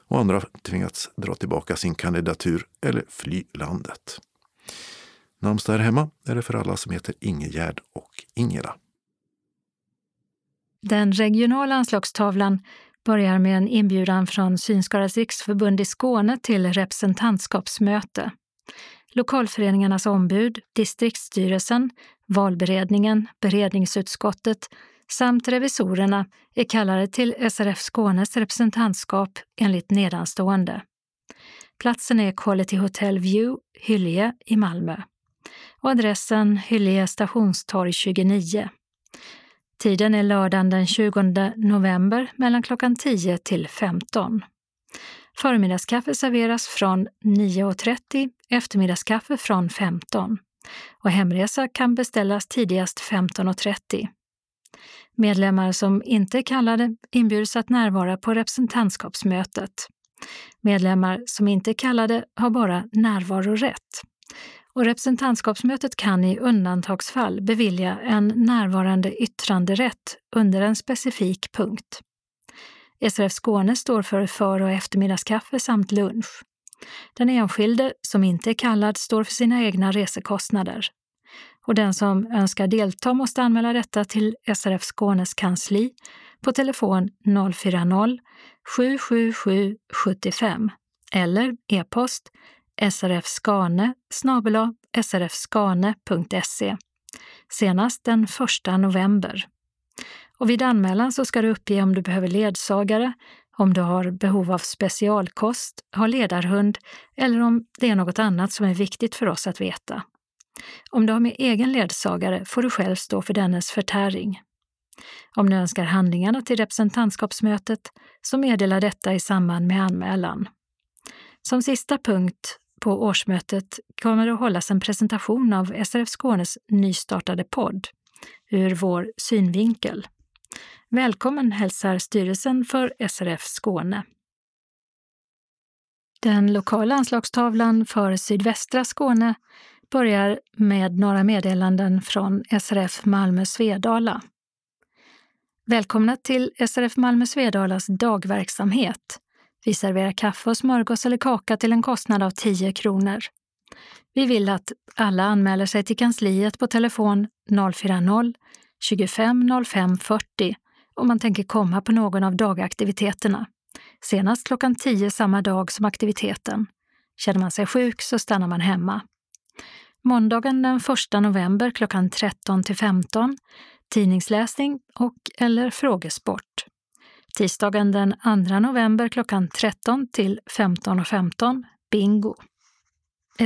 och andra tvingats dra tillbaka sin kandidatur eller fly landet. Namnsdag här hemma är det för alla som heter Ingegärd och Ingela. Den regionala anslagstavlan börjar med en inbjudan från Synskadades riksförbund i Skåne till representantskapsmöte. Lokalföreningarnas ombud, distriktsstyrelsen, valberedningen, beredningsutskottet samt revisorerna är kallade till SRF Skånes representantskap enligt nedanstående. Platsen är Quality Hotel View, Hyllie i Malmö. Och adressen Hyllie stationstorg 29. Tiden är lördagen den 20 november mellan klockan 10 till 15. Förmiddagskaffe serveras från 9.30, eftermiddagskaffe från 15 och hemresa kan beställas tidigast 15.30. Medlemmar som inte är kallade inbjuds att närvara på representantskapsmötet. Medlemmar som inte är kallade har bara närvarorätt. Och representantskapsmötet kan i undantagsfall bevilja en närvarande yttranderätt under en specifik punkt. SRF Skåne står för för och eftermiddagskaffe samt lunch. Den enskilde som inte är kallad står för sina egna resekostnader. Och den som önskar delta måste anmäla detta till SRF Skånes kansli på telefon 040-777 75 eller e-post srfskane srfskane.se senast den 1 november. Och vid anmälan så ska du uppge om du behöver ledsagare, om du har behov av specialkost, har ledarhund eller om det är något annat som är viktigt för oss att veta. Om du har med egen ledsagare får du själv stå för dennes förtäring. Om du önskar handlingarna till representantskapsmötet så meddela detta i samband med anmälan. Som sista punkt på årsmötet kommer det att hållas en presentation av SRF Skånes nystartade podd, Ur vår synvinkel. Välkommen hälsar styrelsen för SRF Skåne. Den lokala anslagstavlan för sydvästra Skåne börjar med några meddelanden från SRF Malmö Svedala. Välkomna till SRF Malmö Svedalas dagverksamhet. Vi serverar kaffe och smörgås eller kaka till en kostnad av 10 kronor. Vi vill att alla anmäler sig till kansliet på telefon 040-25 05 40 om man tänker komma på någon av dagaktiviteterna. Senast klockan 10 samma dag som aktiviteten. Känner man sig sjuk så stannar man hemma. Måndagen den 1 november klockan 13 till 15 tidningsläsning och eller frågesport. Tisdagen den 2 november klockan 13 till 15.15 .15, bingo.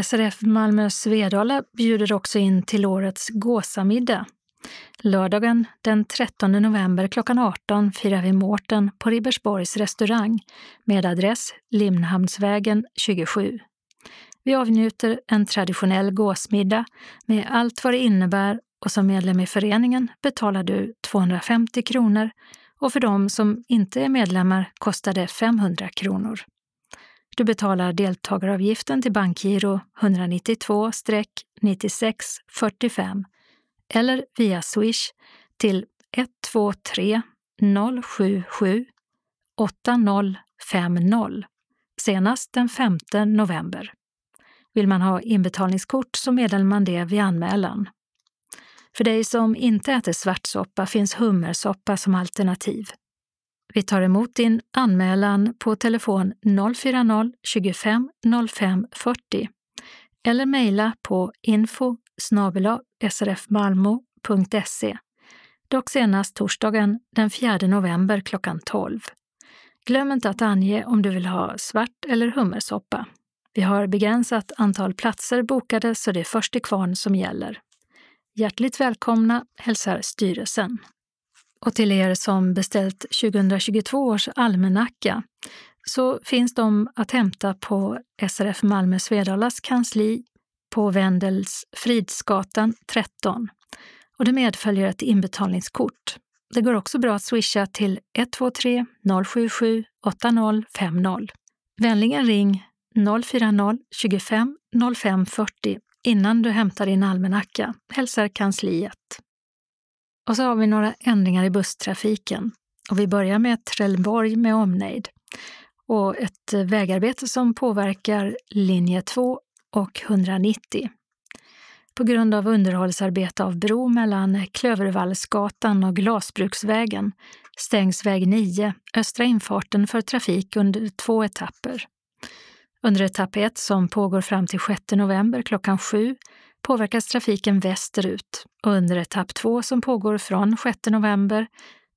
SRF Malmö Svedala bjuder också in till årets gåsamiddag. Lördagen den 13 november klockan 18 firar vi Mårten på Ribersborgs restaurang med adress Limhamnsvägen 27. Vi avnjuter en traditionell gåsmiddag med allt vad det innebär och som medlem i föreningen betalar du 250 kronor och för de som inte är medlemmar kostar det 500 kronor. Du betalar deltagaravgiften till bankgiro 192-9645 eller via Swish till 123 077 8050 senast den 5 november. Vill man ha inbetalningskort så meddelar man det vid anmälan. För dig som inte äter svartsoppa finns hummersoppa som alternativ. Vi tar emot din anmälan på telefon 040 25 05 40 eller mejla på info srfmalmo.se. Dock senast torsdagen den 4 november klockan 12. Glöm inte att ange om du vill ha svart eller hummersoppa. Vi har begränsat antal platser bokade så det är först till kvarn som gäller. Hjärtligt välkomna hälsar styrelsen. Och till er som beställt 2022 års almanacka så finns de att hämta på SRF Malmö Svedalas kansli på Wendels Fridsgatan 13 och det medföljer ett inbetalningskort. Det går också bra att swisha till 123 077 8050. Vänligen ring 040 25 05 40 innan du hämtar din almanacka, hälsar kansliet. Och så har vi några ändringar i busstrafiken. Och vi börjar med Trelleborg med omnejd och ett vägarbete som påverkar linje 2 och 190. På grund av underhållsarbete av bro mellan Klövervallsgatan och Glasbruksvägen stängs väg 9, östra infarten, för trafik under två etapper. Under etapp 1, som pågår fram till 6 november klockan 7, påverkas trafiken västerut och under etapp 2, som pågår från 6 november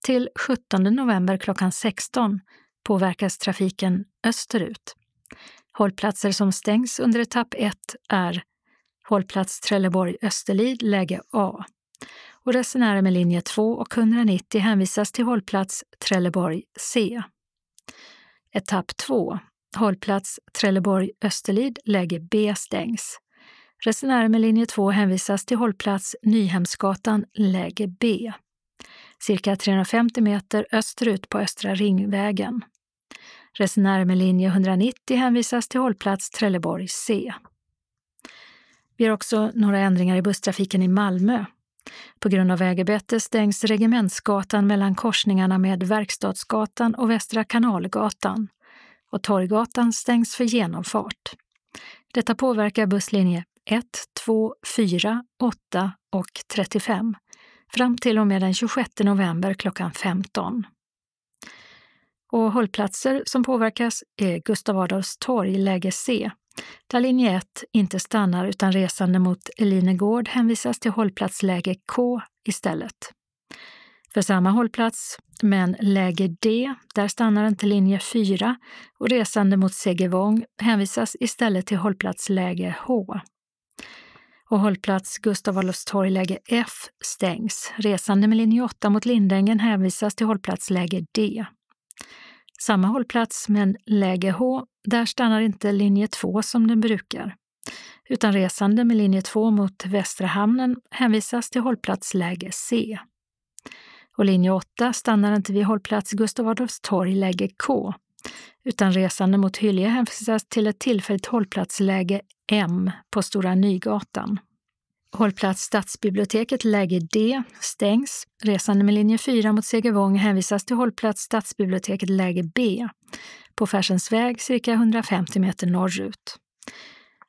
till 17 november klockan 16, påverkas trafiken österut. Hållplatser som stängs under etapp 1 är hållplats Trelleborg Österlid, läge A. Och resenärer med linje 2 och 190 hänvisas till hållplats Trelleborg C. Etapp 2, Hållplats Trelleborg Österlid, läge B stängs. Resenärer med linje 2 hänvisas till hållplats Nyhemsgatan, läge B. cirka 350 meter österut på Östra Ringvägen. Resenärer med linje 190 hänvisas till hållplats Trelleborg C. Vi har också några ändringar i busstrafiken i Malmö. På grund av vägarbete stängs Regementsgatan mellan korsningarna med Verkstadsgatan och Västra Kanalgatan och Torggatan stängs för genomfart. Detta påverkar busslinje 1, 2, 4, 8 och 35 fram till och med den 26 november klockan 15. Och hållplatser som påverkas är Gustav Adolfs torg, läge C, där linje 1 inte stannar utan resande mot Elinegård hänvisas till hållplatsläge K istället. För samma hållplats, men läge D, där stannar inte linje 4 och resande mot Segevång hänvisas istället till hållplatsläge H. Och hållplats Gustav Adolfs torg läge F stängs. Resande med linje 8 mot Lindängen hänvisas till hållplatsläge D. Samma hållplats, men läge H, där stannar inte linje 2 som den brukar. Utan resande med linje 2 mot Västra hamnen hänvisas till hållplats läge C. Och linje 8 stannar inte vid hållplats Gustav Adolfs torg läge K, utan resande mot Hyllie hänvisas till ett tillfälligt hållplatsläge M på Stora Nygatan. Hållplats Stadsbiblioteket läge D stängs. Resande med linje 4 mot Segevång hänvisas till hållplats Stadsbiblioteket läge B på Färsensväg cirka 150 meter norrut.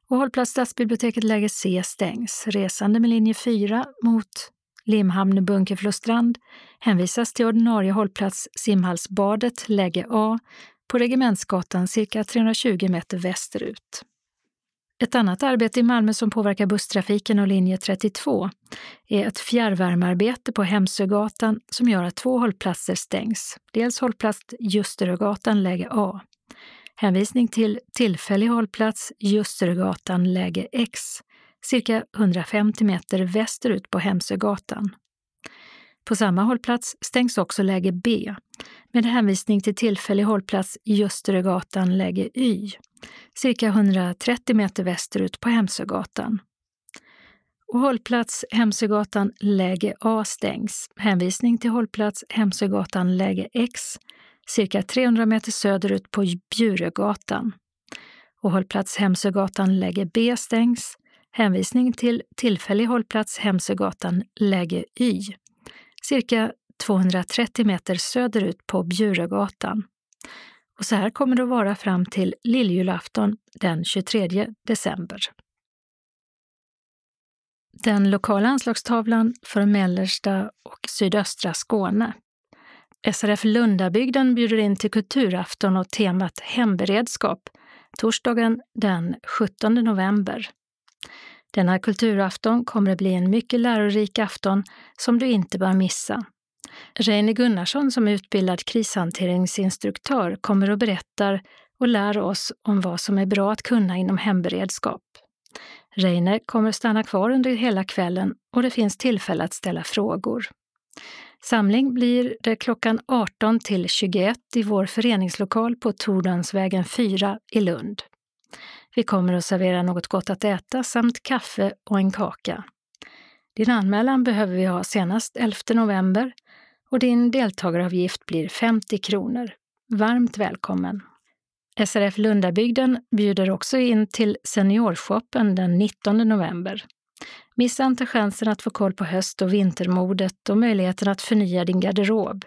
Och hållplats Stadsbiblioteket läge C stängs. Resande med linje 4 mot Limhamn Bunkeflostrand hänvisas till ordinarie hållplats Simhallsbadet läge A på Regementsgatan cirka 320 meter västerut. Ett annat arbete i Malmö som påverkar busstrafiken och linje 32 är ett fjärrvärmearbete på Hemsögatan som gör att två hållplatser stängs. Dels hållplats Ljusterögatan läge A. Hänvisning till tillfällig hållplats Ljusterögatan läge X, cirka 150 meter västerut på Hemsögatan. På samma hållplats stängs också läge B med hänvisning till tillfällig hållplats Ljusterögatan läge Y cirka 130 meter västerut på Hemsögatan. Och hållplats Hemsögatan läge A stängs. Hänvisning till hållplats Hemsögatan läge X, cirka 300 meter söderut på Bjuregatan. Och hållplats Hemsögatan läge B stängs. Hänvisning till tillfällig hållplats Hemsögatan läge Y, cirka 230 meter söderut på Bjuregatan. Och så här kommer det att vara fram till lilljulafton den 23 december. Den lokala anslagstavlan för mellersta och sydöstra Skåne. SRF Lundabygden bjuder in till kulturafton och temat hemberedskap torsdagen den 17 november. Denna kulturafton kommer att bli en mycket lärorik afton som du inte bör missa. Reine Gunnarsson som är utbildad krishanteringsinstruktör kommer och berättar och lär oss om vad som är bra att kunna inom hemberedskap. Reine kommer stanna kvar under hela kvällen och det finns tillfälle att ställa frågor. Samling blir det klockan 18 till 21 i vår föreningslokal på Tordansvägen 4 i Lund. Vi kommer att servera något gott att äta samt kaffe och en kaka. Din anmälan behöver vi ha senast 11 november och din deltagaravgift blir 50 kronor. Varmt välkommen! SRF Lundabygden bjuder också in till Seniorshoppen den 19 november. Missa inte chansen att få koll på höst och vintermodet och möjligheten att förnya din garderob.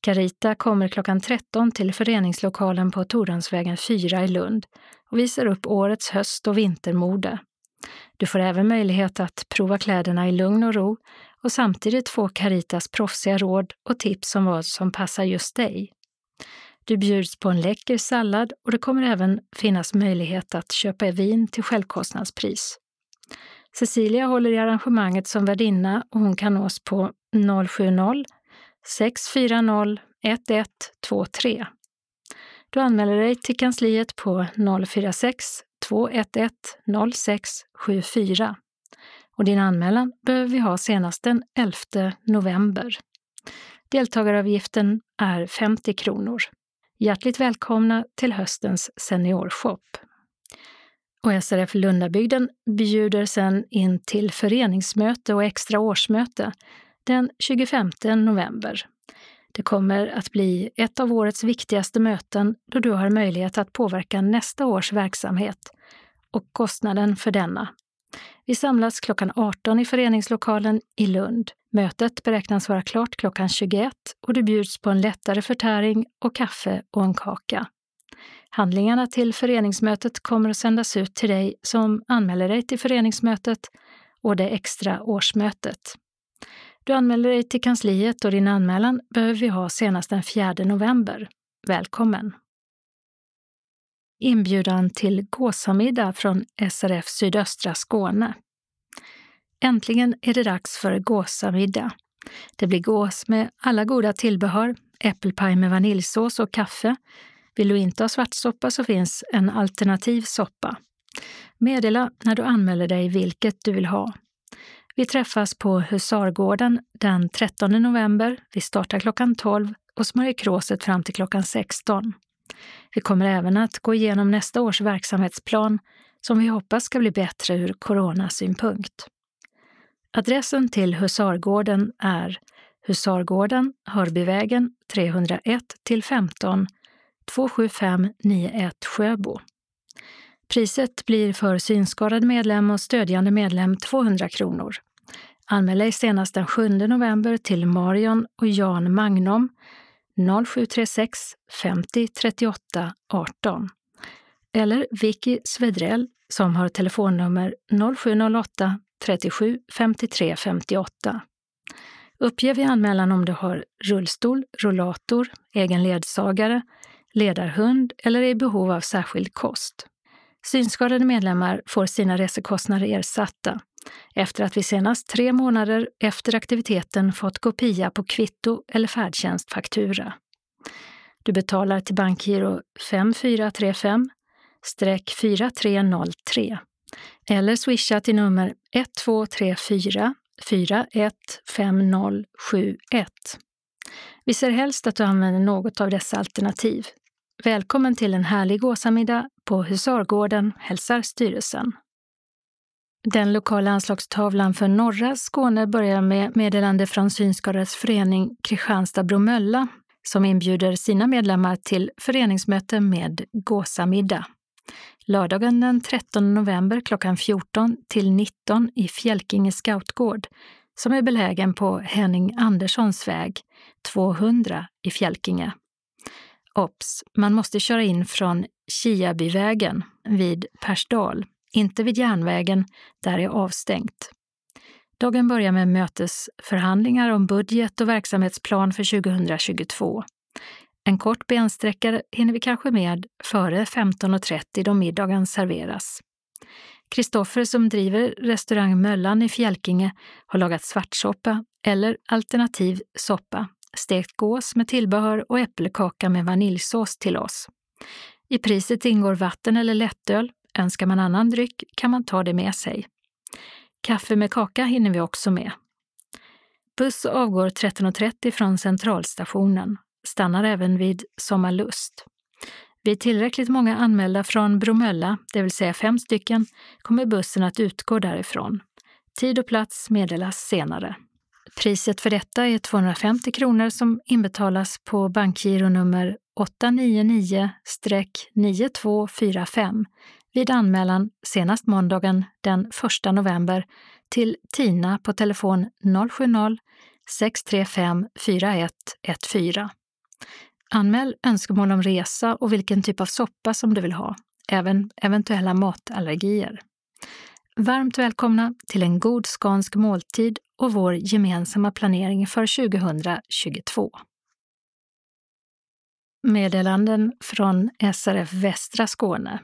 Carita kommer klockan 13 till föreningslokalen på Torhamnsvägen 4 i Lund och visar upp årets höst och vintermode. Du får även möjlighet att prova kläderna i lugn och ro och samtidigt få Caritas proffsiga råd och tips om vad som passar just dig. Du bjuds på en läcker sallad och det kommer även finnas möjlighet att köpa vin till självkostnadspris. Cecilia håller i arrangemanget som värdinna och hon kan nås på 070 640 1123. Du anmäler dig till kansliet på 046 211 0674 och din anmälan behöver vi ha senast den 11 november. Deltagaravgiften är 50 kronor. Hjärtligt välkomna till höstens seniorshop. Och SRF Lundabygden bjuder sen in till föreningsmöte och extra årsmöte den 25 november. Det kommer att bli ett av årets viktigaste möten då du har möjlighet att påverka nästa års verksamhet och kostnaden för denna. Vi samlas klockan 18 i föreningslokalen i Lund. Mötet beräknas vara klart klockan 21 och det bjuds på en lättare förtäring och kaffe och en kaka. Handlingarna till föreningsmötet kommer att sändas ut till dig som anmäler dig till föreningsmötet och det extra årsmötet. Du anmäler dig till kansliet och din anmälan behöver vi ha senast den 4 november. Välkommen! Inbjudan till gåsamiddag från SRF Sydöstra Skåne. Äntligen är det dags för gåsamiddag. Det blir gås med alla goda tillbehör, äppelpaj med vaniljsås och kaffe. Vill du inte ha svartsoppa så finns en alternativ soppa. Meddela när du anmäler dig vilket du vill ha. Vi träffas på Husargården den 13 november. Vi startar klockan 12 och smörjer kråset fram till klockan 16. Vi kommer även att gå igenom nästa års verksamhetsplan som vi hoppas ska bli bättre ur coronasynpunkt. Adressen till Husargården är Husargården, Hörbyvägen 301 till 15 27591 Sjöbo. Priset blir för synskadad medlem och stödjande medlem 200 kronor. Anmäl dig senast den 7 november till Marion och Jan Magnum 0736 50 38 18 eller Vicky Svedrell som har telefonnummer 0708 37 53 58. Uppge vid anmälan om du har rullstol, rullator, egen ledsagare, ledarhund eller är i behov av särskild kost. Synskadade medlemmar får sina resekostnader ersatta efter att vi senast tre månader efter aktiviteten fått kopia på kvitto eller färdtjänstfaktura. Du betalar till bankgiro 5435 4303 eller swisha till nummer 1234 415071. Vi ser helst att du använder något av dessa alternativ. Välkommen till en härlig gåsamiddag på Husargården, hälsar styrelsen. Den lokala anslagstavlan för norra Skåne börjar med meddelande från Synskadades förening Kristianstad-Bromölla som inbjuder sina medlemmar till föreningsmöte med gåsamiddag. Lördagen den 13 november klockan 14 till 19 i Fjälkinge scoutgård som är belägen på Henning Anderssons väg 200 i Fjälkinge. Ops, man måste köra in från Kiabyvägen vid Persdal, inte vid järnvägen, där är avstängt. Dagen börjar med mötesförhandlingar om budget och verksamhetsplan för 2022. En kort bensträckare hinner vi kanske med före 15.30 då middagen serveras. Kristoffer som driver restaurang Möllan i Fjälkinge har lagat svartsoppa eller alternativ soppa stekt gås med tillbehör och äppelkaka med vaniljsås till oss. I priset ingår vatten eller lättöl. Önskar man annan dryck kan man ta det med sig. Kaffe med kaka hinner vi också med. Buss avgår 13.30 från Centralstationen. Stannar även vid Sommarlust. Vid tillräckligt många anmälda från Bromölla, det vill säga fem stycken, kommer bussen att utgå därifrån. Tid och plats meddelas senare. Priset för detta är 250 kronor som inbetalas på bankgironummer 899-9245 vid anmälan senast måndagen den 1 november till Tina på telefon 070-635 4114. Anmäl önskemål om resa och vilken typ av soppa som du vill ha, även eventuella matallergier. Varmt välkomna till en god skånsk måltid och vår gemensamma planering för 2022. Meddelanden från SRF Västra Skåne.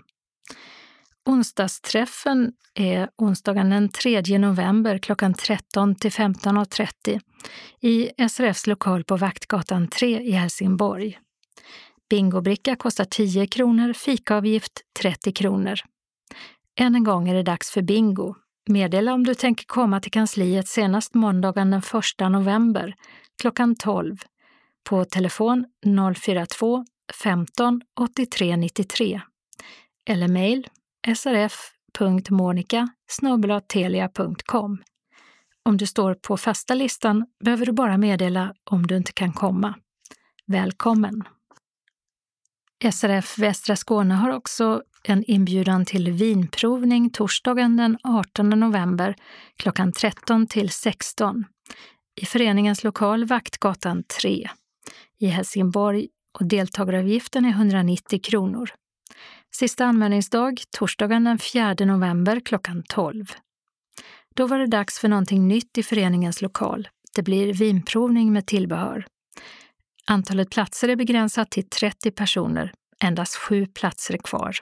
Onsdagsträffen är onsdagen den 3 november klockan 13 till 15.30 i SRFs lokal på Vaktgatan 3 i Helsingborg. Bingobricka kostar 10 kronor, fikaavgift 30 kronor. Än en gång är det dags för bingo. Meddela om du tänker komma till kansliet senast måndagen den 1 november klockan 12 på telefon 042 15 83 93 eller mejl srf.monica Om du står på fasta listan behöver du bara meddela om du inte kan komma. Välkommen! SRF Västra Skåne har också en inbjudan till vinprovning torsdagen den 18 november klockan 13 till 16 i föreningens lokal Vaktgatan 3 i Helsingborg och deltagaravgiften är 190 kronor. Sista anmälningsdag torsdagen den 4 november klockan 12. Då var det dags för någonting nytt i föreningens lokal. Det blir vinprovning med tillbehör. Antalet platser är begränsat till 30 personer. Endast sju platser är kvar.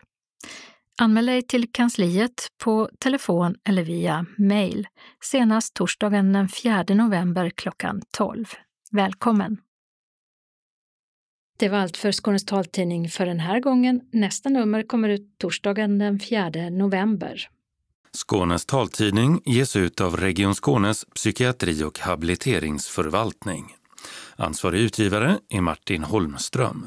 Anmäl dig till kansliet på telefon eller via mejl senast torsdagen den 4 november klockan 12. Välkommen! Det var allt för Skånes taltidning för den här gången. Nästa nummer kommer ut torsdagen den 4 november. Skånes taltidning ges ut av Region Skånes psykiatri och habiliteringsförvaltning. Ansvarig utgivare är Martin Holmström.